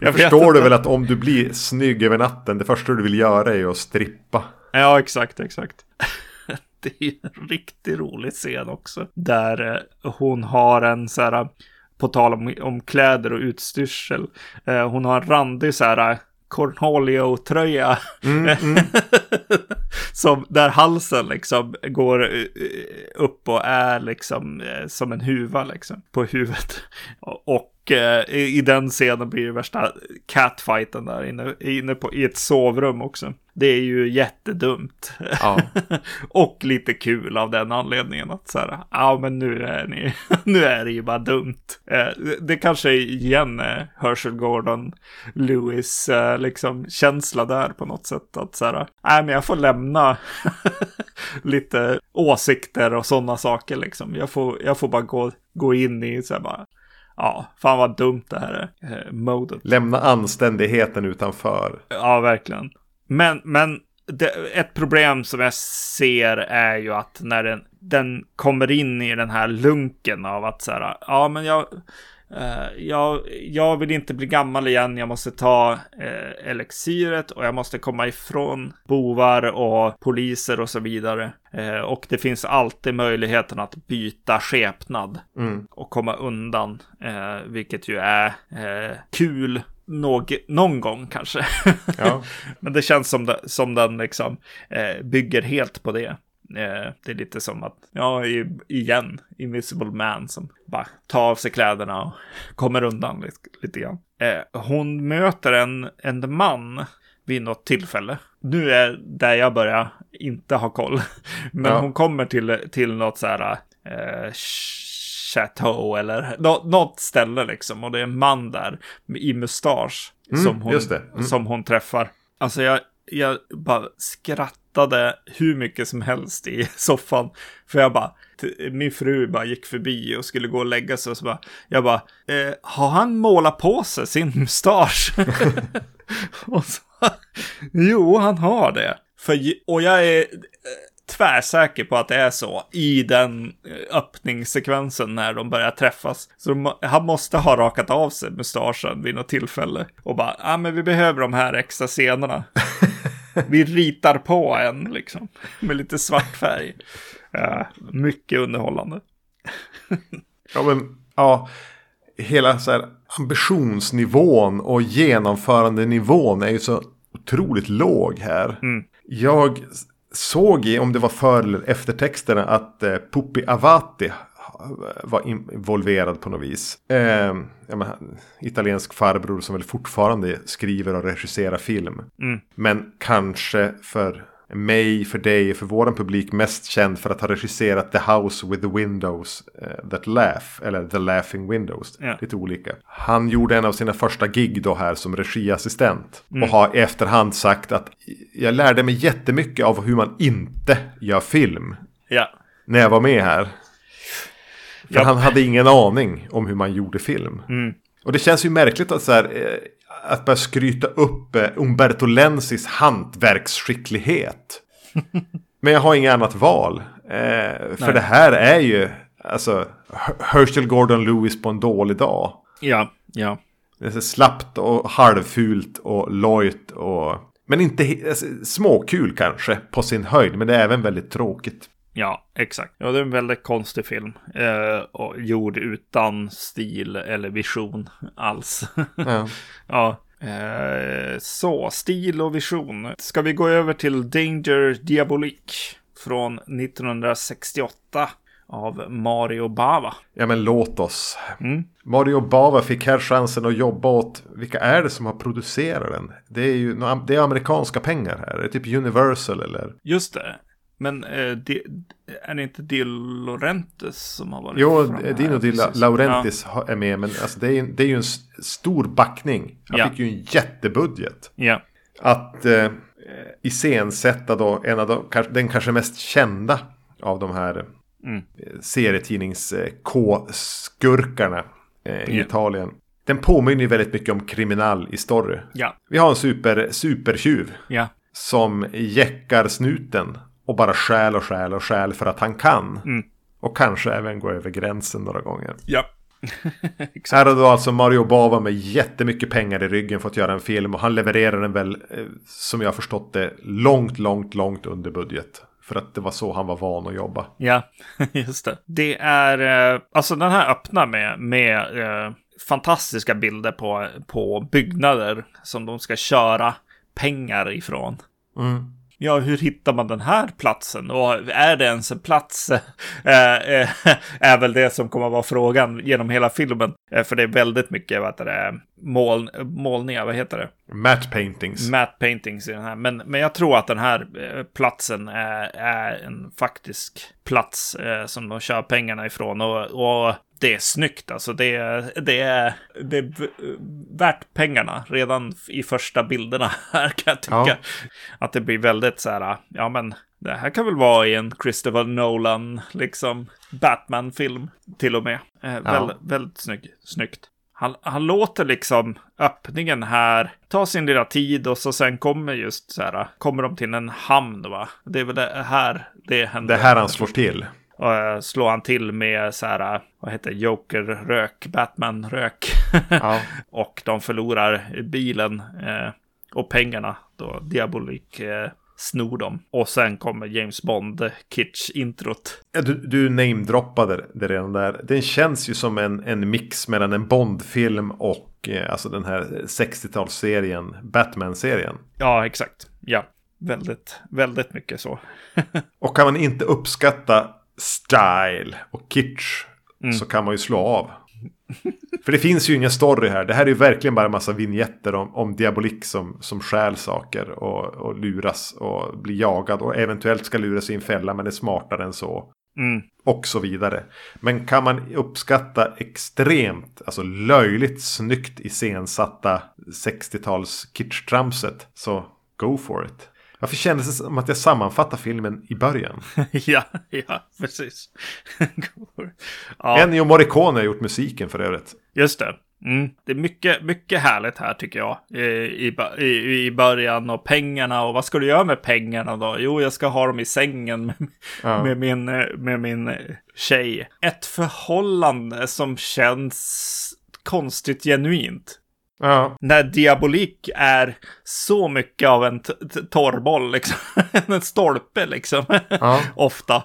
jag förstår du väl att om du blir snygg över natten, det första du vill göra är att strippa. Ja, exakt, exakt. det är en riktigt rolig scen också. Där eh, hon har en så här, på tal om, om kläder och utstyrsel. Eh, hon har en randig så här Cornholio-tröja. Mm, mm. som där halsen liksom går eh, upp och är liksom som en huva liksom på huvudet. Och eh, i, i den scenen blir det värsta catfighten där inne, inne på, i ett sovrum också. Det är ju jättedumt. Ja. och lite kul av den anledningen att så här, ja men nu är ni, nu är det ju bara dumt. Eh, det kanske är igen eh, Herschel Gordon Lewis eh, liksom känsla där på något sätt att så här, nej men jag får lämna lite åsikter och sådana saker liksom. Jag får, jag får bara gå, gå in i så här bara, ja, fan vad dumt det här är, eh, modet. Lämna anständigheten utanför. Ja, verkligen. Men, men det, ett problem som jag ser är ju att när den, den kommer in i den här lunken av att så här, ja men jag, eh, jag, jag vill inte bli gammal igen, jag måste ta eh, elixiret och jag måste komma ifrån bovar och poliser och så vidare. Eh, och det finns alltid möjligheten att byta skepnad Mm. och komma undan, eh, vilket ju är kul någ, någon gång kanske. Ja. Men det känns som, det, som den liksom eh, bygger helt på det. Eh, det är lite som att, ja, igen, Invisible Man som bara tar av sig kläderna och kommer undan lite, lite grann. Eh, hon möter en, en man vid något tillfälle. Nu är där jag börjar inte ha koll. Men Ja. hon kommer till, till något så här eh, chateau eller nå, något ställe liksom. Och det är en man där i mustasch Mm, som, hon. Mm. som hon träffar. Alltså jag, jag bara skrattade hur mycket som helst i soffan. För jag bara, min fru bara gick förbi och skulle gå och lägga sig och så bara, jag bara, eh, har han målat på sig sin mustasch? och så, jo, han har det. För, och jag är eh, tvärsäker på att det är så i den eh, öppningssekvensen när de börjar träffas. Så de, han måste ha rakat av sig mustaschen vid något tillfälle och bara, ja ah, men vi behöver de här extra scenerna. vi ritar på en liksom med lite svart färg. Ja, mycket underhållande. Ja, men ja. Hela så här ambitionsnivån och genomförandenivån är ju så otroligt låg här. Mm. Jag såg i, om det var för eller eftertexterna, att eh, Pupi Avati var involverad på något vis. Eh, ja, men, italiensk farbror som väl fortfarande skriver och regisserar film. Mm. Men kanske för mig, för dig, för våran publik mest känd för att ha regisserat The House with the Windows eh, That Laugh. Eller The Laughing Windows. Ja. Lite olika. Han gjorde en av sina första gig då här som regiassistent. Och har i efterhand sagt att jag lärde mig jättemycket av hur man inte gör film. Ja, När jag var med här. För han hade ingen aning om hur man gjorde film. Mm. Och det känns ju märkligt att, så här, eh, att börja skryta upp eh, Umberto Lenzis hantverksskicklighet. Men jag har inget annat val. Eh, för Nej. det här är ju alltså Her- Herschel Gordon Lewis på en dålig dag. ja, ja. Det är så slappt och halvfult och lojt och... Men inte alltså, småkul kanske på sin höjd. Men det är även väldigt tråkigt. Ja, exakt. Ja, det är en väldigt konstig film. Eh, och gjord utan stil eller vision alls. Ja. ja. Eh, så, stil och vision. Ska vi gå över till Danger Diabolique från 1968 av Mario Bava. ja men låt oss. Mm. Mario Bava fick här chansen att jobba åt, vilka är det som har producerat den? Det är ju det är amerikanska pengar här, det är typ Universal eller? Just det. Men eh, det, är det inte Di Laurentiis som har varit Jo, Dino? Di La-. Laurentiis ha- är med, men alltså det, är, ju- det är ju en stor backning. Han Ja. fick ju en jättebudget. Ja. Att eh, iscensätta då en av de, den kanske mest kända av de här Mm. eh, serietidnings eh, i Ja. Italien. Den påminner ju väldigt mycket om kriminal i story. Ja. Vi har en super, supertjuv Ja. som jäckar snuten och bara stjäl och stjäl och stjäl för att han kan. Mm. Och kanske även gå över gränsen några gånger. Ja. Här har då alltså Mario Bava med jättemycket pengar i ryggen fått göra en film och han levererar den väl, eh, som jag har förstått det, långt, långt, långt under budget. För att det var så han var van att jobba. Ja, just det. Det är, eh, alltså den här öppnar med, med eh, fantastiska bilder på, på byggnader som de ska köra pengar ifrån. Mm. Ja, hur hittar man den här platsen? Och är det ens en plats? Eh, eh, är väl det som kommer att vara frågan genom hela filmen. Eh, för det är väldigt mycket, vad det, mål, målningar, vad heter det? Matte paintings. Matte paintings i den här. Men, men jag tror att den här platsen är, är en faktisk plats som de kör pengarna ifrån. Och, och det är snyggt alltså. Det är, det är, det är värt pengarna redan i första bilderna här kan jag tycka. Ja. Att det blir väldigt så här, ja men det här kan väl vara i en Christopher Nolan, liksom Batman-film till och med. Eh, ja. väldigt, väldigt snygg, snyggt. Han, han låter liksom öppningen här ta sin lilla tid och så sen kommer just så här, kommer de till en hamn va? Det är väl det här det händer. Det här han slår till. Och uh, slår han till med så här, vad heter Joker-rök, Batman-rök. Ja. och de förlorar bilen uh, och pengarna då Diabolik uh, snor dem. Och sen kommer James Bond, Kitsch-introt. Ja, du, du namedroppade det redan där. Den känns ju som en, en mix mellan en Bond-film och eh, alltså den här 60-talsserien, Batman-serien. Ja, exakt. Ja, väldigt, väldigt mycket så. och kan man inte uppskatta style och kitsch mm. så kan man ju slå av. För det finns ju ingen story här. Det här är ju verkligen bara en massa vignetter om, om diabolik som, som stjäl saker och, och luras och blir jagad och eventuellt ska luras i en fälla men är smartare än så. Mm. Och så vidare. Men kan man uppskatta extremt, alltså löjligt snyggt iscensatta 60-tals kitsch-tramset så go for it. Varför kändes det som att jag sammanfattar filmen i början? ja, ja, precis. ja. Ennio Morricone har gjort musiken för övrigt. Just det. Mm. Det är mycket, mycket härligt här tycker jag. I, i, I början och pengarna och vad ska du göra med pengarna då? Jo, jag ska ha dem i sängen med, ja. med, min, med min tjej. Ett förhållande som känns konstigt genuint. Ja. När Diabolik är så mycket av en torrboll, liksom. en stolpe liksom. Ja. Ofta.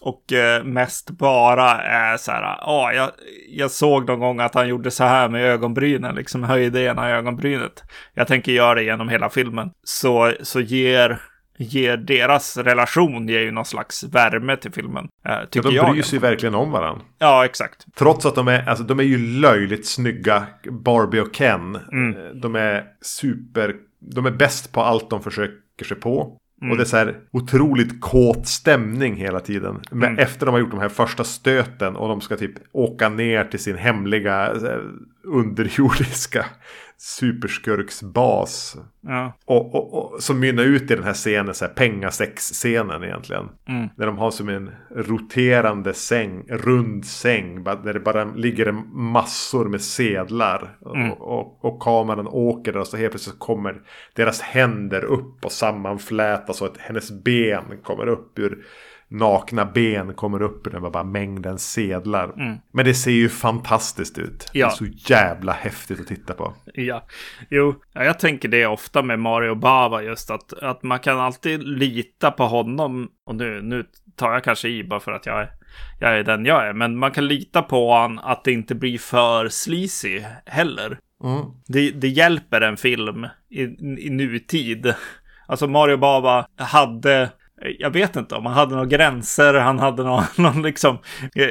Och eh, mest bara är så här, ja, jag, jag såg någon gång att han gjorde så här med ögonbrynen, liksom höjde ena ögonbrynet. Jag tänker göra det genom hela filmen. Så, så ger ger deras relation ger ju någon slags värme till filmen. Äh, tycker ja, de bryr sig verkligen om varandra. Ja, exakt. Trots att de är, alltså, de är ju löjligt snygga, Barbie och Ken. Mm. Eh, de är super, de är bäst på allt de försöker sig på. Mm. Och det är så här otroligt kåt stämning hela tiden. Men mm. efter de har gjort de här första stöten och de ska typ åka ner till sin hemliga här, underjordiska superskurksbas. Ja. Och, och, och, som mynnar ut i den här scenen, så här pengasex-scenen egentligen. Mm. Där de har som en roterande säng, rund säng. Där det bara ligger massor med sedlar. Mm. Och, och, och, kameran åker där och så helt plötsligt kommer deras händer upp och sammanflätas. Och att hennes ben kommer upp ur nakna ben kommer upp ur den bara mängden sedlar. Mm. Men det ser ju fantastiskt ut. Ja. Det är så jävla häftigt att titta på. Ja, jo, jag tänker det ofta med Mario Bava just att, att man kan alltid lita på honom. Och nu, nu tar jag kanske i bara för att jag är, jag är den jag är. Men man kan lita på honom att det inte blir för sleazy heller. Mm. Det, det hjälper en film i, i nutid. Alltså Mario Bava hade jag vet inte om han hade några gränser, han hade någon, någon liksom eh,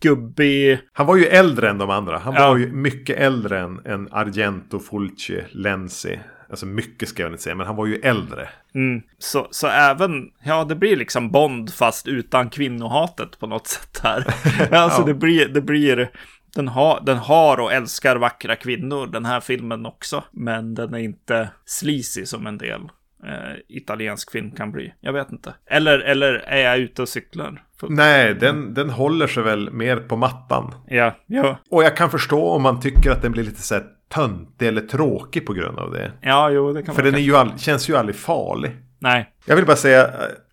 gubbig... Han var ju äldre än de andra. Han ja. var ju mycket äldre än, än Argento, Fulci, Lenzi. Alltså mycket ska jag inte säga, men han var ju äldre. Mm. Så, så även, ja det blir liksom Bond fast utan kvinnohatet på något sätt här. alltså ja. det blir, det blir, den har, den har och älskar vackra kvinnor, den här filmen också. Men den är inte sleazy som en del eh, italiensk film kan bli. Jag vet inte. Eller, eller är jag ute och cyklar? Nej, den, den håller sig väl mer på mattan. Ja, ja. Och jag kan förstå om man tycker att den blir lite så här töntig eller tråkig på grund av det. Ja, jo, det kan För den är ju all, känns ju aldrig farlig. Nej. Jag vill bara säga, eh,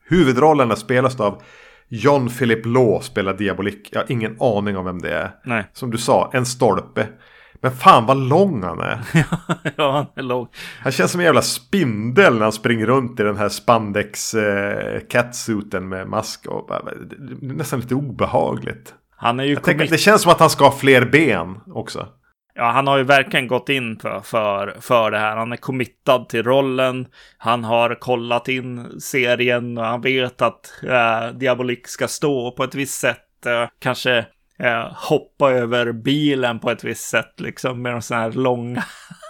huvudrollerna spelas av John Philip Law spelar Diabolik. Jag har ingen aning om vem det är. Nej. Som du sa, en stolpe. Men fan vad lång han är. ja, han är lång. Han känns som en jävla spindel när han springer runt i den här spandex eh, catsuiten med mask. Och, är nästan lite obehagligt. Han är ju tänker, Det känns som att han ska ha fler ben också. Ja, han har ju verkligen gått in för, för, för det här. Han är committad till rollen. Han har kollat in serien och han vet att äh, Diabolik ska stå på ett visst sätt. Äh, kanske äh, hoppa över bilen på ett visst sätt, liksom med de sådana här långa,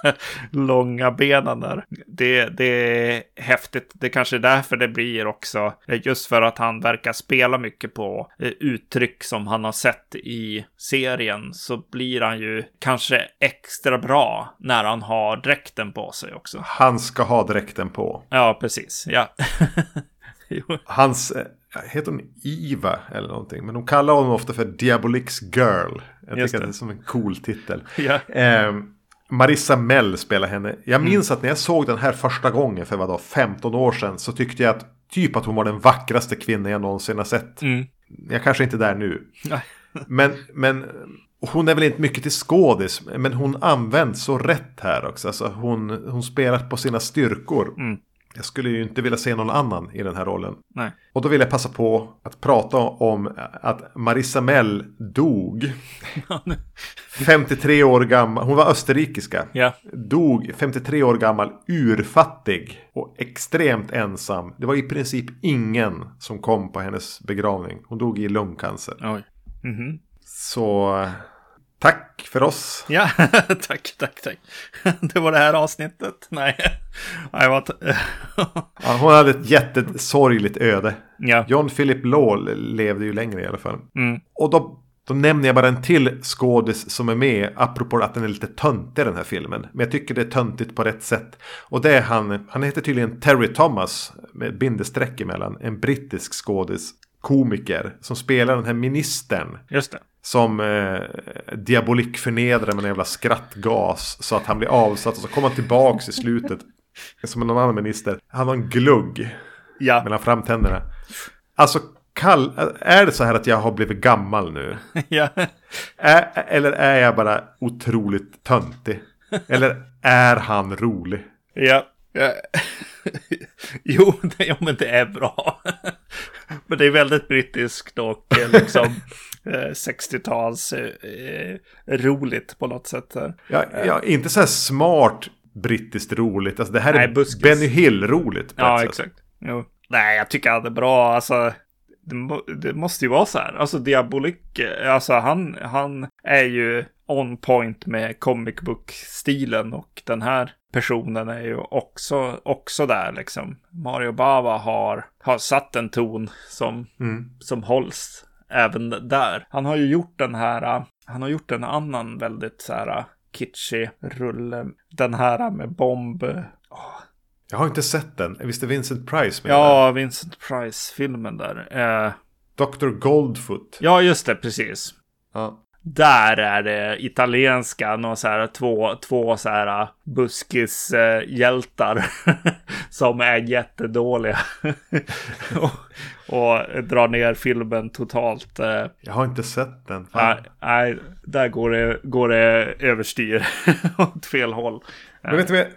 långa benen där. Det, det är häftigt. Det kanske är därför det blir också, just för att han verkar spela mycket på uttryck som han har sett i serien, så blir han ju kanske extra bra när han har dräkten på sig också. Han ska ha dräkten på. Ja, precis. Ja. Hans heter hon Iva eller någonting. Men de kallar honom ofta för Diabolix Girl. Jag Just tycker det. att det är som en cool titel. ja. eh, Marissa Mell spelar henne. Jag mm. minns mm. att när jag såg den här första gången för vadå, 15 år sedan. Så tyckte jag att typ att hon var den vackraste kvinnan jag någonsin har sett. Mm. Jag kanske inte är där nu. men, men hon är väl inte mycket till skådis. Men hon används så rätt här också. Alltså hon, hon spelar på sina styrkor. Mm. Jag skulle ju inte vilja se någon annan i den här rollen. Nej. Och då vill jag passa på att prata om att Marissa Mell dog. 53 år gammal. Hon var österrikiska. Ja. Dog 53 år gammal, urfattig och extremt ensam. Det var i princip ingen som kom på hennes begravning. Hon dog i lungcancer. Oj. Mm -hmm. Så Tack för oss. Ja, tack, tack, tack. Det var det här avsnittet. Nej, jag var ja, hon hade ett jättesorgligt öde. Ja. John Philip Law levde ju längre i alla fall. Mm. Och då, då nämner jag bara en till skådis som är med. Apropå att den är lite töntig den här filmen. Men jag tycker det är töntigt på rätt sätt. Och det är han, han heter tydligen Terry Thomas. Med bindestreck emellan. En brittisk skådis. Komiker. Som spelar den här ministern. Just det. Som eh, Diabolik förnedrar med en jävla skrattgas. Så att han blir avsatt och så kommer han tillbaks i slutet. Som en annan minister. Han har en glugg. Ja. Mellan framtänderna. Alltså kall, är det så här att jag har blivit gammal nu? ja. Är, eller är jag bara otroligt töntig? Eller är han rolig? Ja. ja. jo, det, ja, men det är bra. Men det är väldigt brittiskt och eh, liksom 60-tals eh, eh, roligt på något sätt. Ja, ja, inte så här smart brittiskt roligt. Alltså det här Nej, är buskis. Benny Hill-roligt. Ja, exakt. Jo. Nej, jag tycker det är bra. Alltså, det, det, måste ju vara så här. Alltså Diabolik, alltså han, han är ju on point med comic book-stilen och den här personen är ju också, också där liksom. Mario Bava har, har satt en ton som, mm. som hålls även där. Han har ju gjort den här, han har gjort en annan väldigt så här kitschig rulle. Den här med bomb. Oh. Jag har inte sett den. Visst är Vincent Price med Ja, där? Vincent Price-filmen där. Eh... Dr. Goldfoot. Ja, just det, precis. Ja. Där är det italienska, några så här två, två så här buskishjältar som är jättedåliga. och, och drar ner filmen totalt. Eh. Jag har inte sett den. Nej, där går det, går det överstyr åt fel håll. Men vet du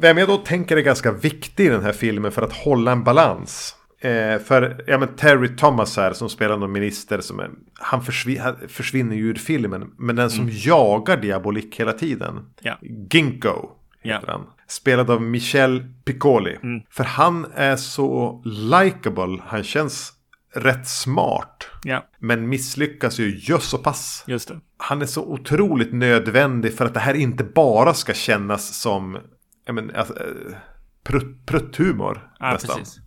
vem jag då tänker är ganska viktig i den här filmen för att hålla en balans? Eh, för ja, men Terry Thomas här som spelar någon minister som är, han, försvin, han försvinner ju ur filmen. Men den som mm. jagar Diabolik hela tiden. Ja. Ginkgo heter ja. han. Spelad av Michel Piccoli. Mm. För han är så likable. Han känns rätt smart. Ja. Men misslyckas ju just så pass. Just det. Han är så otroligt nödvändig för att det här inte bara ska kännas som men, alltså, eh, prutt, prutthumor. Ja, nästan. Precis.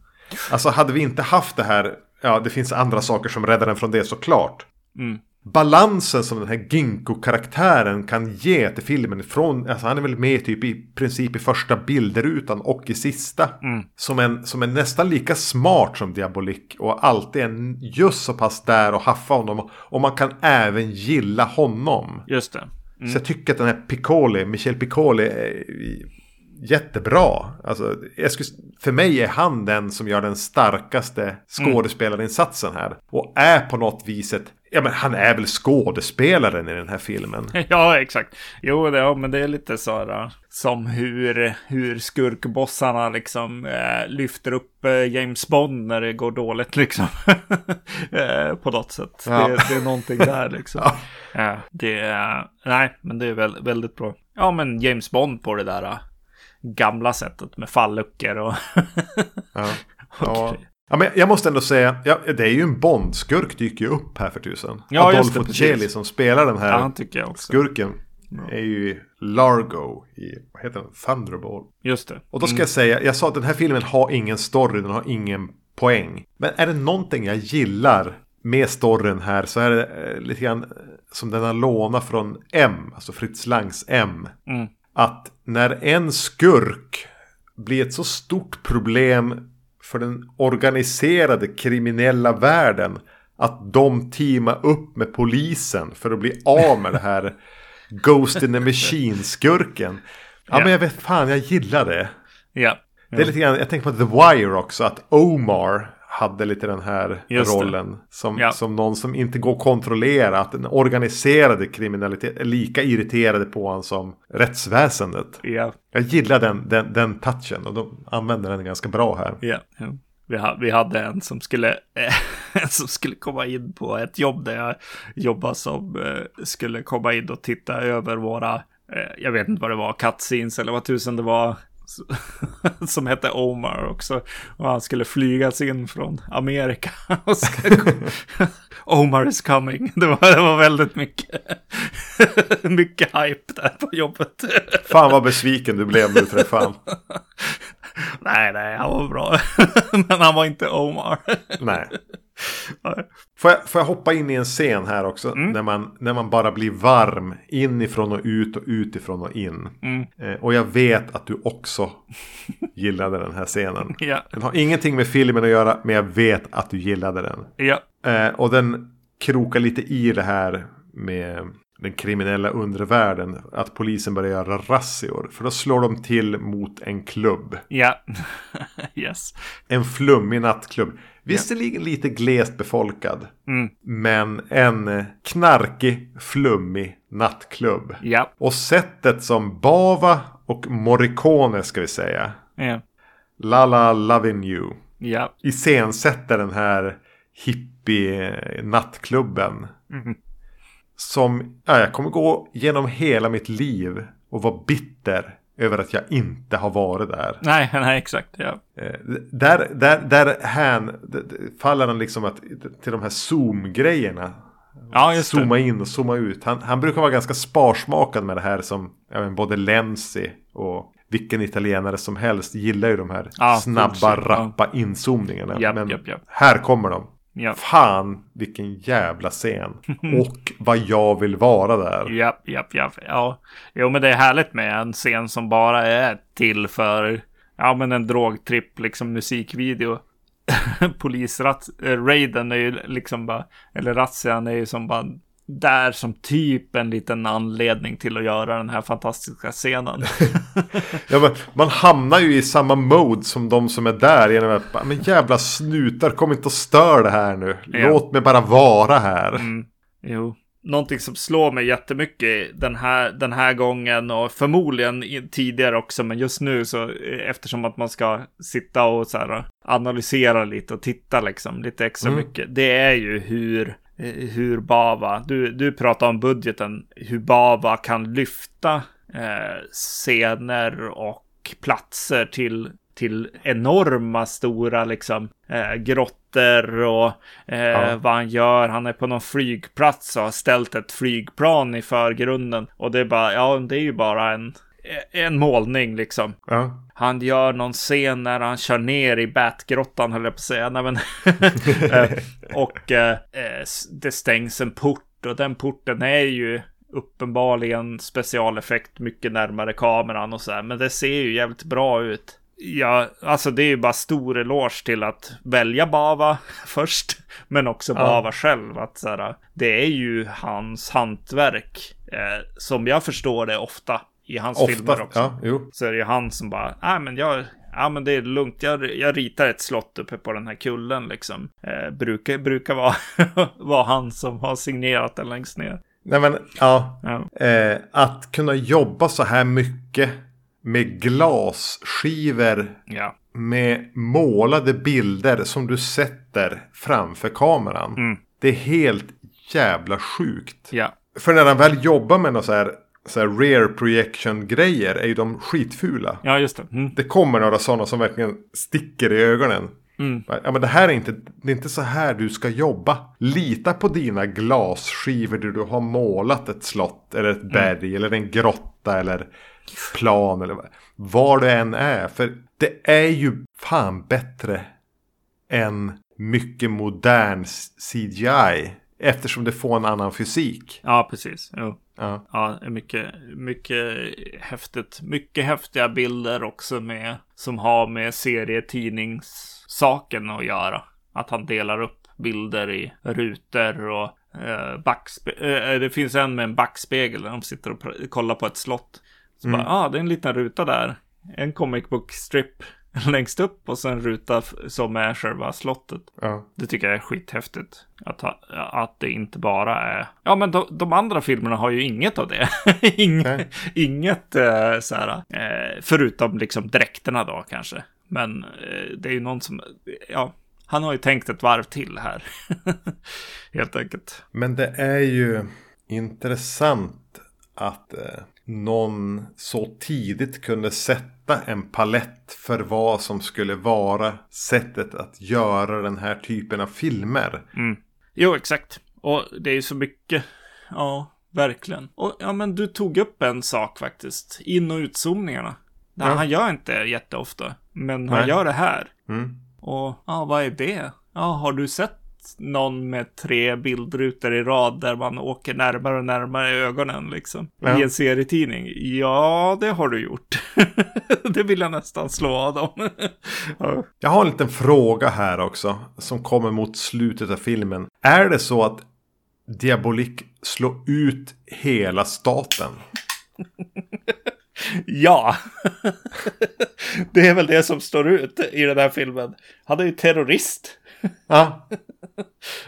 Alltså hade vi inte haft det här, ja det finns andra saker som räddar den från det såklart. Mm. Balansen som den här Ginkgo-karaktären kan ge till filmen från, alltså han är väl med typ i princip i första bilderutan och i sista. Mm. Som, en, som är nästan lika smart som Diabolik och alltid är just så pass där och haffa honom. Och man kan även gilla honom. Just det. Mm. Så jag tycker att den här Piccoli, Michel Piccoli, är jättebra. Alltså, skulle, för mig är han den som gör den starkaste skådespelarinsatsen här. Och är på något vis ett, Ja men han är väl skådespelaren i den här filmen. ja, exakt. Jo, det, ja, men det är lite så här som hur, hur skurkbossarna liksom eh, lyfter upp eh, James Bond när det går dåligt liksom. eh, på något sätt. Ja. Det, det, är någonting där liksom. ja. det nej, men det är väl, väldigt bra. Ja, men James Bond på det där gamla sättet med falluckor och... ja. ja. Ja, men jag måste ändå säga, ja, det är ju en Bond-skurk dyker ju upp här för tusen. Ja, Adolfo Celi som spelar den här ja, skurken. Är ju Largo i, vad heter den? Thunderball. Just det. Och då ska mm. jag säga, jag sa att den här filmen har ingen story, den har ingen poäng. Men är det någonting jag gillar med storyn här så är det eh, lite grann som den har lånat från M, alltså Fritz Langs M. Mm. Att när en skurk blir ett så stort problem för den organiserade kriminella världen att de teamar upp med polisen för att bli av med det här Ghost in the Machine-skurken. Ja, yeah. men jag vet fan, jag gillar det. Ja. Yeah. Det är lite grann, jag tänker på The Wire också, att Omar hade lite den här Just rollen. Som, ja. som någon som inte går att kontrollera. Att den organiserade kriminalitet är lika irriterade på honom som rättsväsendet. Ja. Jag gillar den, den, den touchen och de använder den ganska bra här. Ja. Vi, ha, vi hade en som skulle, eh, som skulle komma in på ett jobb där jag jobbar som eh, skulle komma in och titta över våra, eh, jag vet inte vad det var, cutscenes eller vad tusen det var, som hette Omar också. Och han skulle flygas in från Amerika. Omar is coming. Det var, det var väldigt mycket, mycket hype där på jobbet. Fan vad besviken du blev nu träffade Nej, nej, han var bra. Men han var inte Omar. nej. Får jag, får jag hoppa in i en scen här också? Mm. När, man, när man bara blir varm inifrån och ut och utifrån och in. Mm. Eh, och jag vet att du också gillade den här scenen. Ja. Den har ingenting med filmen att göra, men jag vet att du gillade den. Ja. Eh, och den krokar lite i det här med den kriminella undervärlden att polisen börjar göra razzior. För då slår de till mot en klubb. Ja, yes. En flummig nattklubb. Visserligen ja. lite glest befolkad. Mm. Men en knarkig, flummig nattklubb. Ja. Och sättet som Bava och Morricone ska vi säga. Ja. Lala Loving You. Ja. Iscensätter den här hippie nattklubben. Mm som, ja, jag kommer gå genom hela mitt liv och vara bitter över att jag inte har varit där. Nej, nej exakt. Ja. Eh, där, där, där hän, faller han liksom att, till de här zoom-grejerna. Ja, just zooma det. in och zooma ut. Han, han brukar vara ganska sparsmakad med det här som ja, men både Lenzi och vilken italienare som helst gillar ju de här ja, snabba, rappa ja. inzoomningarna. Yep, men yep, yep. här kommer de. Ja. Fan vilken jävla scen. Och vad jag vill vara där. Ja, ja, ja. ja. Jo, men det är härligt med en scen som bara är till för ja, men en drogtripp, liksom musikvideo. Polisraiden är ju liksom bara, eller razzian är ju som bara där som typ en liten anledning till att göra den här fantastiska scenen. ja, men man hamnar ju i samma mode som de som är där genom att men jävla snutar, kom inte och stör det här nu. Låt ja. mig bara vara här. Mm. Jo. Någonting som slår mig jättemycket den här, den här gången och förmodligen tidigare också, men just nu så eftersom att man ska sitta och så här, analysera lite och titta liksom lite extra mm. mycket. Det är ju hur Eh, hur Bava, du, du pratar om budgeten, hur Bava kan lyfta eh, scener och platser till, till enorma stora liksom eh, grottor och eh, ja. vad han gör. Han är på någon flygplats och har ställt ett flygplan i förgrunden och det är bara, ja, det är ju bara en en målning liksom. Ja. Han gör någon scen när han kör ner i Batgrottan höll jag på att säga. Nej, men eh, och eh, det stängs en port och den porten är ju uppenbarligen specialeffekt mycket närmare kameran och så här. Men det ser ju jävligt bra ut. Ja, alltså det är ju bara stor eloge till att välja Bava först, men också ja. Bava själv. Att så här, det är ju hans hantverk, eh, som jag förstår det ofta i hans Ofta, filmer också. Ja, så är det ju han som bara, nej men jag, ja men det är lugnt, jag, jag ritar ett slott uppe på den här kullen liksom. Eh, brukar, brukar vara, vara han som har signerat den längst ner. Nej men, ja. Ja. Eh, att kunna jobba så här mycket med glasskivor Ja. med målade bilder som du sätter framför kameran. Mm. Det är helt jävla sjukt. Ja. För när han väl jobbar med något så här, så här rear projection grejer är ju de skitfula. Ja, just det. Mm. Det kommer några sådana som verkligen sticker i ögonen. Mm. Ja, men det här är inte, det är inte så här du ska jobba. Lita på dina glasskivor där du har målat ett slott eller Mm. ett berg eller en grotta eller plan eller vad- var det än är. För det är ju fan bättre än mycket modern CGI. Eftersom det får en annan fysik. Ja, precis. Jo. Ja. Ja, mycket, mycket häftigt. Mycket häftiga bilder också med, som har med serietidningssaken att göra. Att han delar upp bilder i rutor och eh, backspe- eh, det finns en med en backspegel där de sitter och kollar på ett slott. Så bara, ah, det är en liten ruta där. En comic book strip längst upp och sen en ruta som är själva slottet. Ja. Det tycker jag är skithäftigt. Att, ha, att det inte bara är... Ja, men de, de andra filmerna har ju inget av det. inget Nej. inget eh, så här, eh, förutom liksom dräkterna då kanske. Men eh, det är ju någon som, ja, han har ju tänkt ett varv till här. Helt enkelt. Men det är ju intressant att eh, någon så tidigt kunde sätta en palett för vad som skulle vara sättet att göra den här typen av filmer. Mm. Jo, exakt. Och det är ju så mycket, ja, verkligen. Och ja, men du tog upp en sak faktiskt. In och utzoomningarna. Ja. Han gör inte jätteofta, men han Nej. gör det här. Mm. Och ja, vad är det? Ja, har du sett någon med tre bildrutor i rad där man åker närmare och närmare ögonen liksom? Ja. I en serietidning? Ja, det har du gjort. det vill jag nästan slå av dem. ja. Jag har en liten fråga här också som kommer mot slutet av filmen. Är det så att Diabolik slår ut hela staten? ja. det är väl det som står ut i den här filmen. Han är ju terrorist. Ja,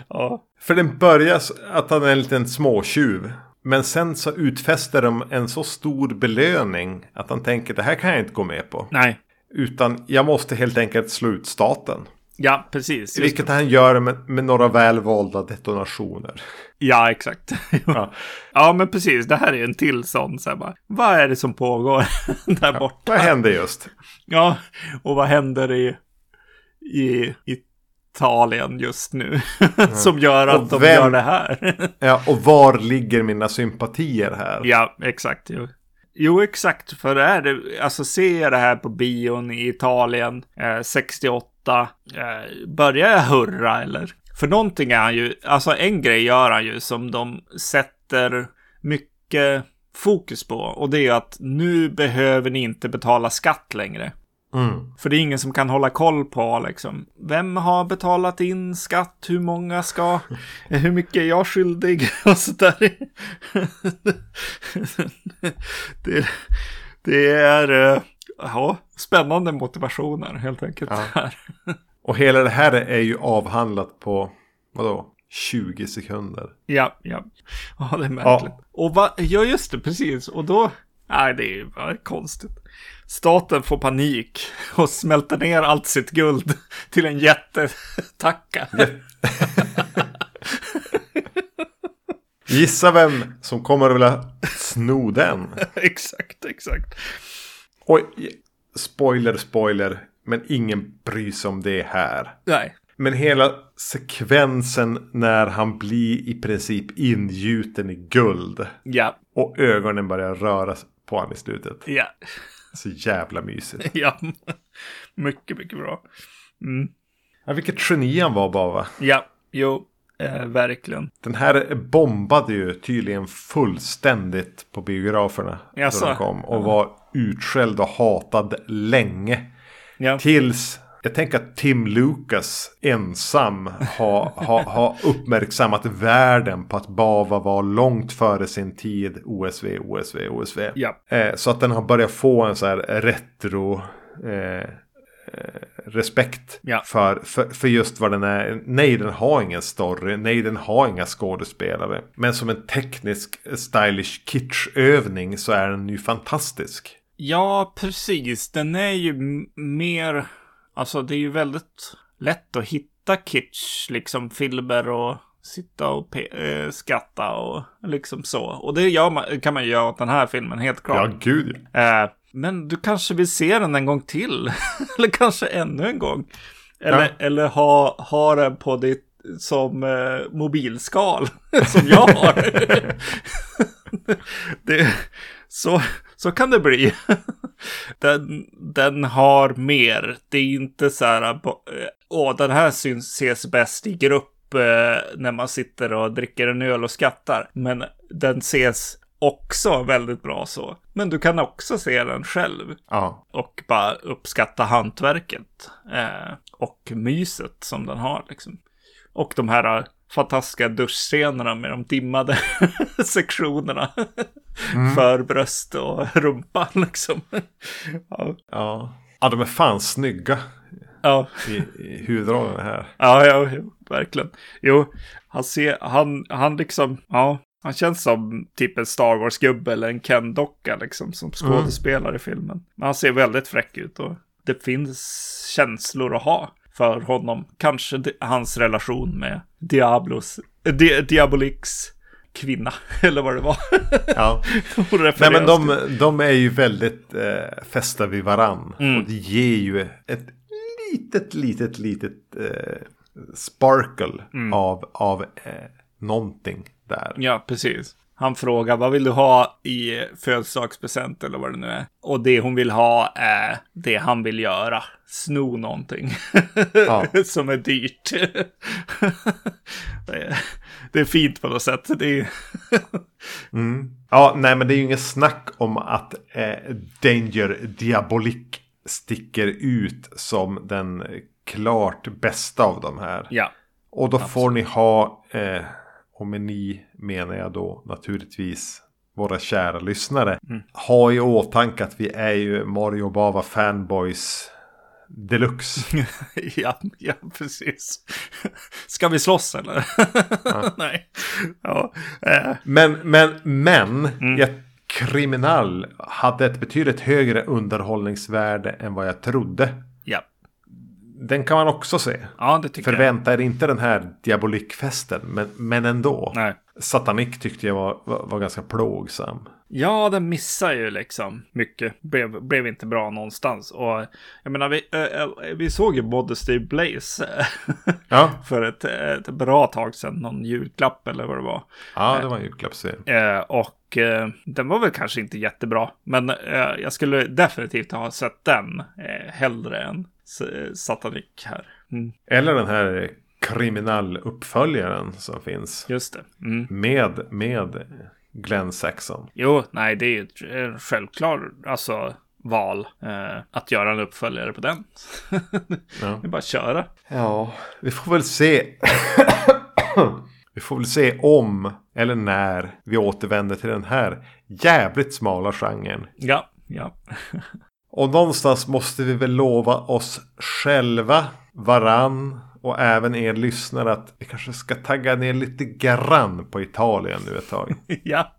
Ja. För den börjar att han är en liten småtjuv. Men sen så utfäster de en så stor belöning att han tänker det här kan jag inte gå med på. Nej. Utan jag måste helt enkelt slå ut staten. Ja, precis. Vilket det. han gör med, med några välvalda detonationer. Ja, exakt. Ja. ja, men precis. Det här är en till sån. Så här bara, vad är det som pågår där borta? Vad hände just? Ja, och vad händer i, i Italien just nu? som gör att Och de vem- gör det här. Ja, och var ligger mina sympatier här? ja, exakt. Jo. jo, exakt. För det är det. Alltså ser jag det här på bion i Italien eh, 68. Eh, börjar jag hurra eller? För någonting är han ju, alltså en grej gör han ju som de sätter mycket fokus på. Och det är att nu behöver ni inte betala skatt längre. Mm. För det är ingen som kan hålla koll på liksom. Vem har betalat in skatt? Hur många ska? Hur mycket är jag skyldig? Och sådär. det, det är eh, ja, spännande motivationer helt enkelt. Ja. Här. Och hela det här är ju avhandlat på, vadå, 20 sekunder. Ja, ja. Ja, det är märkligt. Och va, ja, just det, precis. Och då, nej, det är ju bara konstigt. Staten får panik och smälter ner allt sitt guld till en jättetacka. Gissa vem som kommer att vilja sno den? exakt, exakt. Oj, spoiler, spoiler. Men ingen bryr sig om det här. Nej. Men hela sekvensen när han blir i princip ingjuten i guld. Ja, Och ögonen börjar röra sig på honom i slutet. ja, Så jävla mysigt. ja. Mycket, mycket bra. Mm. Ja, vilket geni han var bara. Ja, jo, eh, verkligen. Den här bombade ju tydligen fullständigt på biograferna. Jaså? Då de kom. Och var utskälld och hatad länge. Ja, Tills jag tänker att Tim Lucas ensam har ha, ha uppmärksammat världen på att Bava var långt före sin tid OSV, OSV, OSV. ja, Eh, så att den har börjat få en så här retro eh, respekt Ja. för, för, för just vad den är. Nej, den har ingen story. Nej, den har inga skådespelare. Men som en teknisk stylish kitschövning så är den ju fantastisk. Ja, precis. Den är ju mer... Alltså, det är ju väldigt lätt att hitta kitsch, liksom filmer och sitta och eh, skratta och liksom så. Och det man, kan man göra åt den här filmen, helt klart. Ja, gud. Eh, men du kanske vill se den en gång till. eller kanske ännu en gång. Eller, Ja. eller ha, ha den på ditt som eh, mobilskal. som jag har. det, så, så kan det bli. den, den har mer. Det är inte så här. eh, Åh, den här syns, ses bäst i grupp eh, när man sitter och dricker en öl och skrattar. Men den ses också väldigt bra så. Men du kan också se den själv Ja, och bara uppskatta hantverket eh, och myset som den har. Liksom. Och de här eh, fantastiska duschscenerna med de dimmade sektionerna för bröst och rumpa. Liksom. ja. ja. Ja, de är fan snygga Ja. i, i huvudrollen här. Ja, ja, verkligen. Jo, han ser, han, han liksom, ja, han känns som typ en Star Wars-gubbe eller en Ken-docka liksom som skådespelare i filmen. Men han ser väldigt fräck ut och det finns känslor att ha för honom. Kanske hans relation med Diablos, eh, Di, Diabolix kvinna, eller vad det var. Ja. Nej men de, de är ju väldigt eh, fästa vid varann. Och det ger ju ett litet, litet, litet eh, sparkle av, av eh, någonting där. Ja, precis. Han frågar vad vill du ha i födelsedagspresent eller vad det nu är. Och det hon vill ha är det han vill göra. Sno någonting. Ja. Som är dyrt. det, är, det är fint på något sätt. Det är, Ja, nej men det är ju inget snack om att eh, Danger Diabolik sticker ut som den klart bästa av de här. ja, Och då får ni ha, eh, och med ni menar jag då naturligtvis våra kära lyssnare. Ha i åtanke att vi är ju Mario Bava fanboys deluxe. ja, ja, precis. Ska vi slåss eller? Nej. Ja, eh, Men, men, men. Jag, kriminal hade ett betydligt högre underhållningsvärde än vad jag trodde. ja. Den kan man också se. ja, det tycker jag. Förvänta er inte den här diabolikfesten, men, men ändå. Nej. Satanik tyckte jag var, var, var ganska plågsam. Ja, den missar ju liksom mycket. Blev, blev inte bra någonstans. Och jag menar, vi, äh, äh, vi såg ju Modesty Blaze Ja, för ett, ett bra tag sedan. Någon julklapp eller vad det var. ja det var en julklappsserie. Eh, och eh, den var väl kanske inte jättebra. Men eh, jag skulle definitivt ha sett den eh, hellre än S- Satanik här. Mm, Eller den här kriminaluppföljaren som finns. just det. Mm. Med, med Glenn Saxon. Jo, nej, det är ju ett eh, självklart alltså, val eh, att göra en uppföljare på den. Ja. det är bara att köra. Ja, vi får väl se. Vi får väl se om eller när vi återvänder till den här jävligt smala genren. Ja, ja. Och någonstans måste vi väl lova oss själva, varann och även er lyssnare att vi kanske ska tagga ner lite grann på Italien nu ett tag. ja.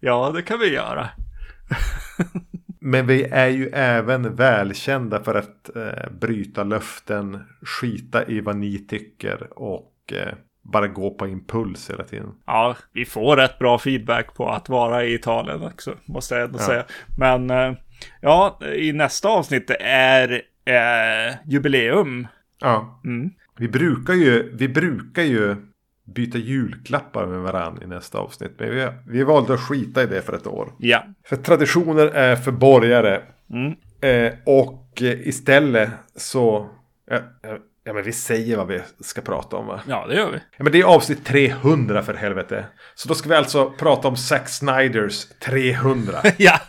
ja, det kan vi göra. Men vi är ju även välkända för att eh, bryta löften, skita i vad ni tycker och eh, bara gå på impuls hela tiden. Ja, vi får rätt bra feedback på att vara i Italien också, måste jag ändå säga. Men eh, ja, i nästa avsnitt är eh, jubileum. Ja, Mm. vi brukar ju, vi brukar ju byta julklappar med varandra i nästa avsnitt. Men vi, vi valde att skita i det för ett år. Ja, För traditioner är för borgare. Mm. Eh, och istället så... Ja, ja, ja, men vi säger vad vi ska prata om va? ja det gör vi. Ja, men det är avsnitt 300 för helvete. Så då ska vi alltså prata om Zack Snyders 300. ja,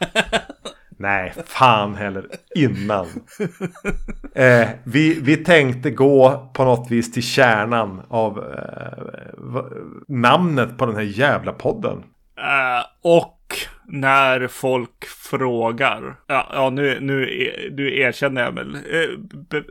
Nej, fan heller. Innan. Eh, vi, vi tänkte gå på något vis till kärnan av eh, namnet på den här jävla podden. Och Och när folk frågar. Ja, ja nu, nu, nu erkänner jag väl. Eh,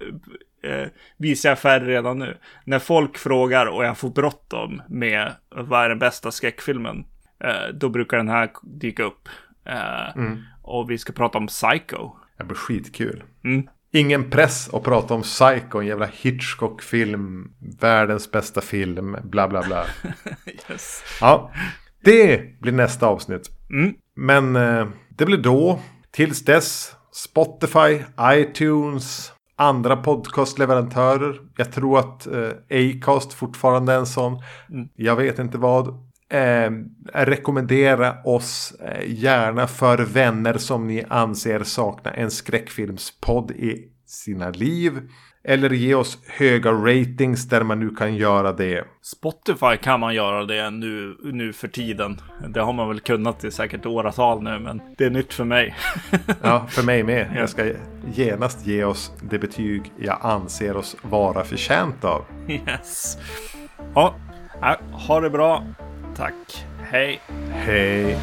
eh, visar jag färg redan nu. När folk frågar och jag får bråttom med vad är den bästa skräckfilmen. Eh, då brukar den här dyka upp. Eh, mm. Och vi ska prata om Psycho. Det blir skitkul. Mm. Ingen press att prata om Psycho, en jävla Hitchcock-film, världens bästa film, bla bla bla. yes. Ja, det blir nästa avsnitt. Mm. Men eh, det blir då. Tills dess, Spotify, iTunes, andra podcastleverantörer. Jag tror att eh, Acast fortfarande är en sån. Mm. Jag vet inte vad. Eh, rekommendera oss eh, gärna för vänner som ni anser saknar en skräckfilmspodd i sina liv. Eller ge oss höga ratings där man nu kan göra det. Spotify kan man göra det nu, nu för tiden. Det har man väl kunnat i säkert åratal nu, men det är nytt för mig. ja, för mig med. Jag ska genast ge oss det betyg jag anser oss vara förtjänt av. Yes. Ja, ha det bra. Tack. Hej. Hej.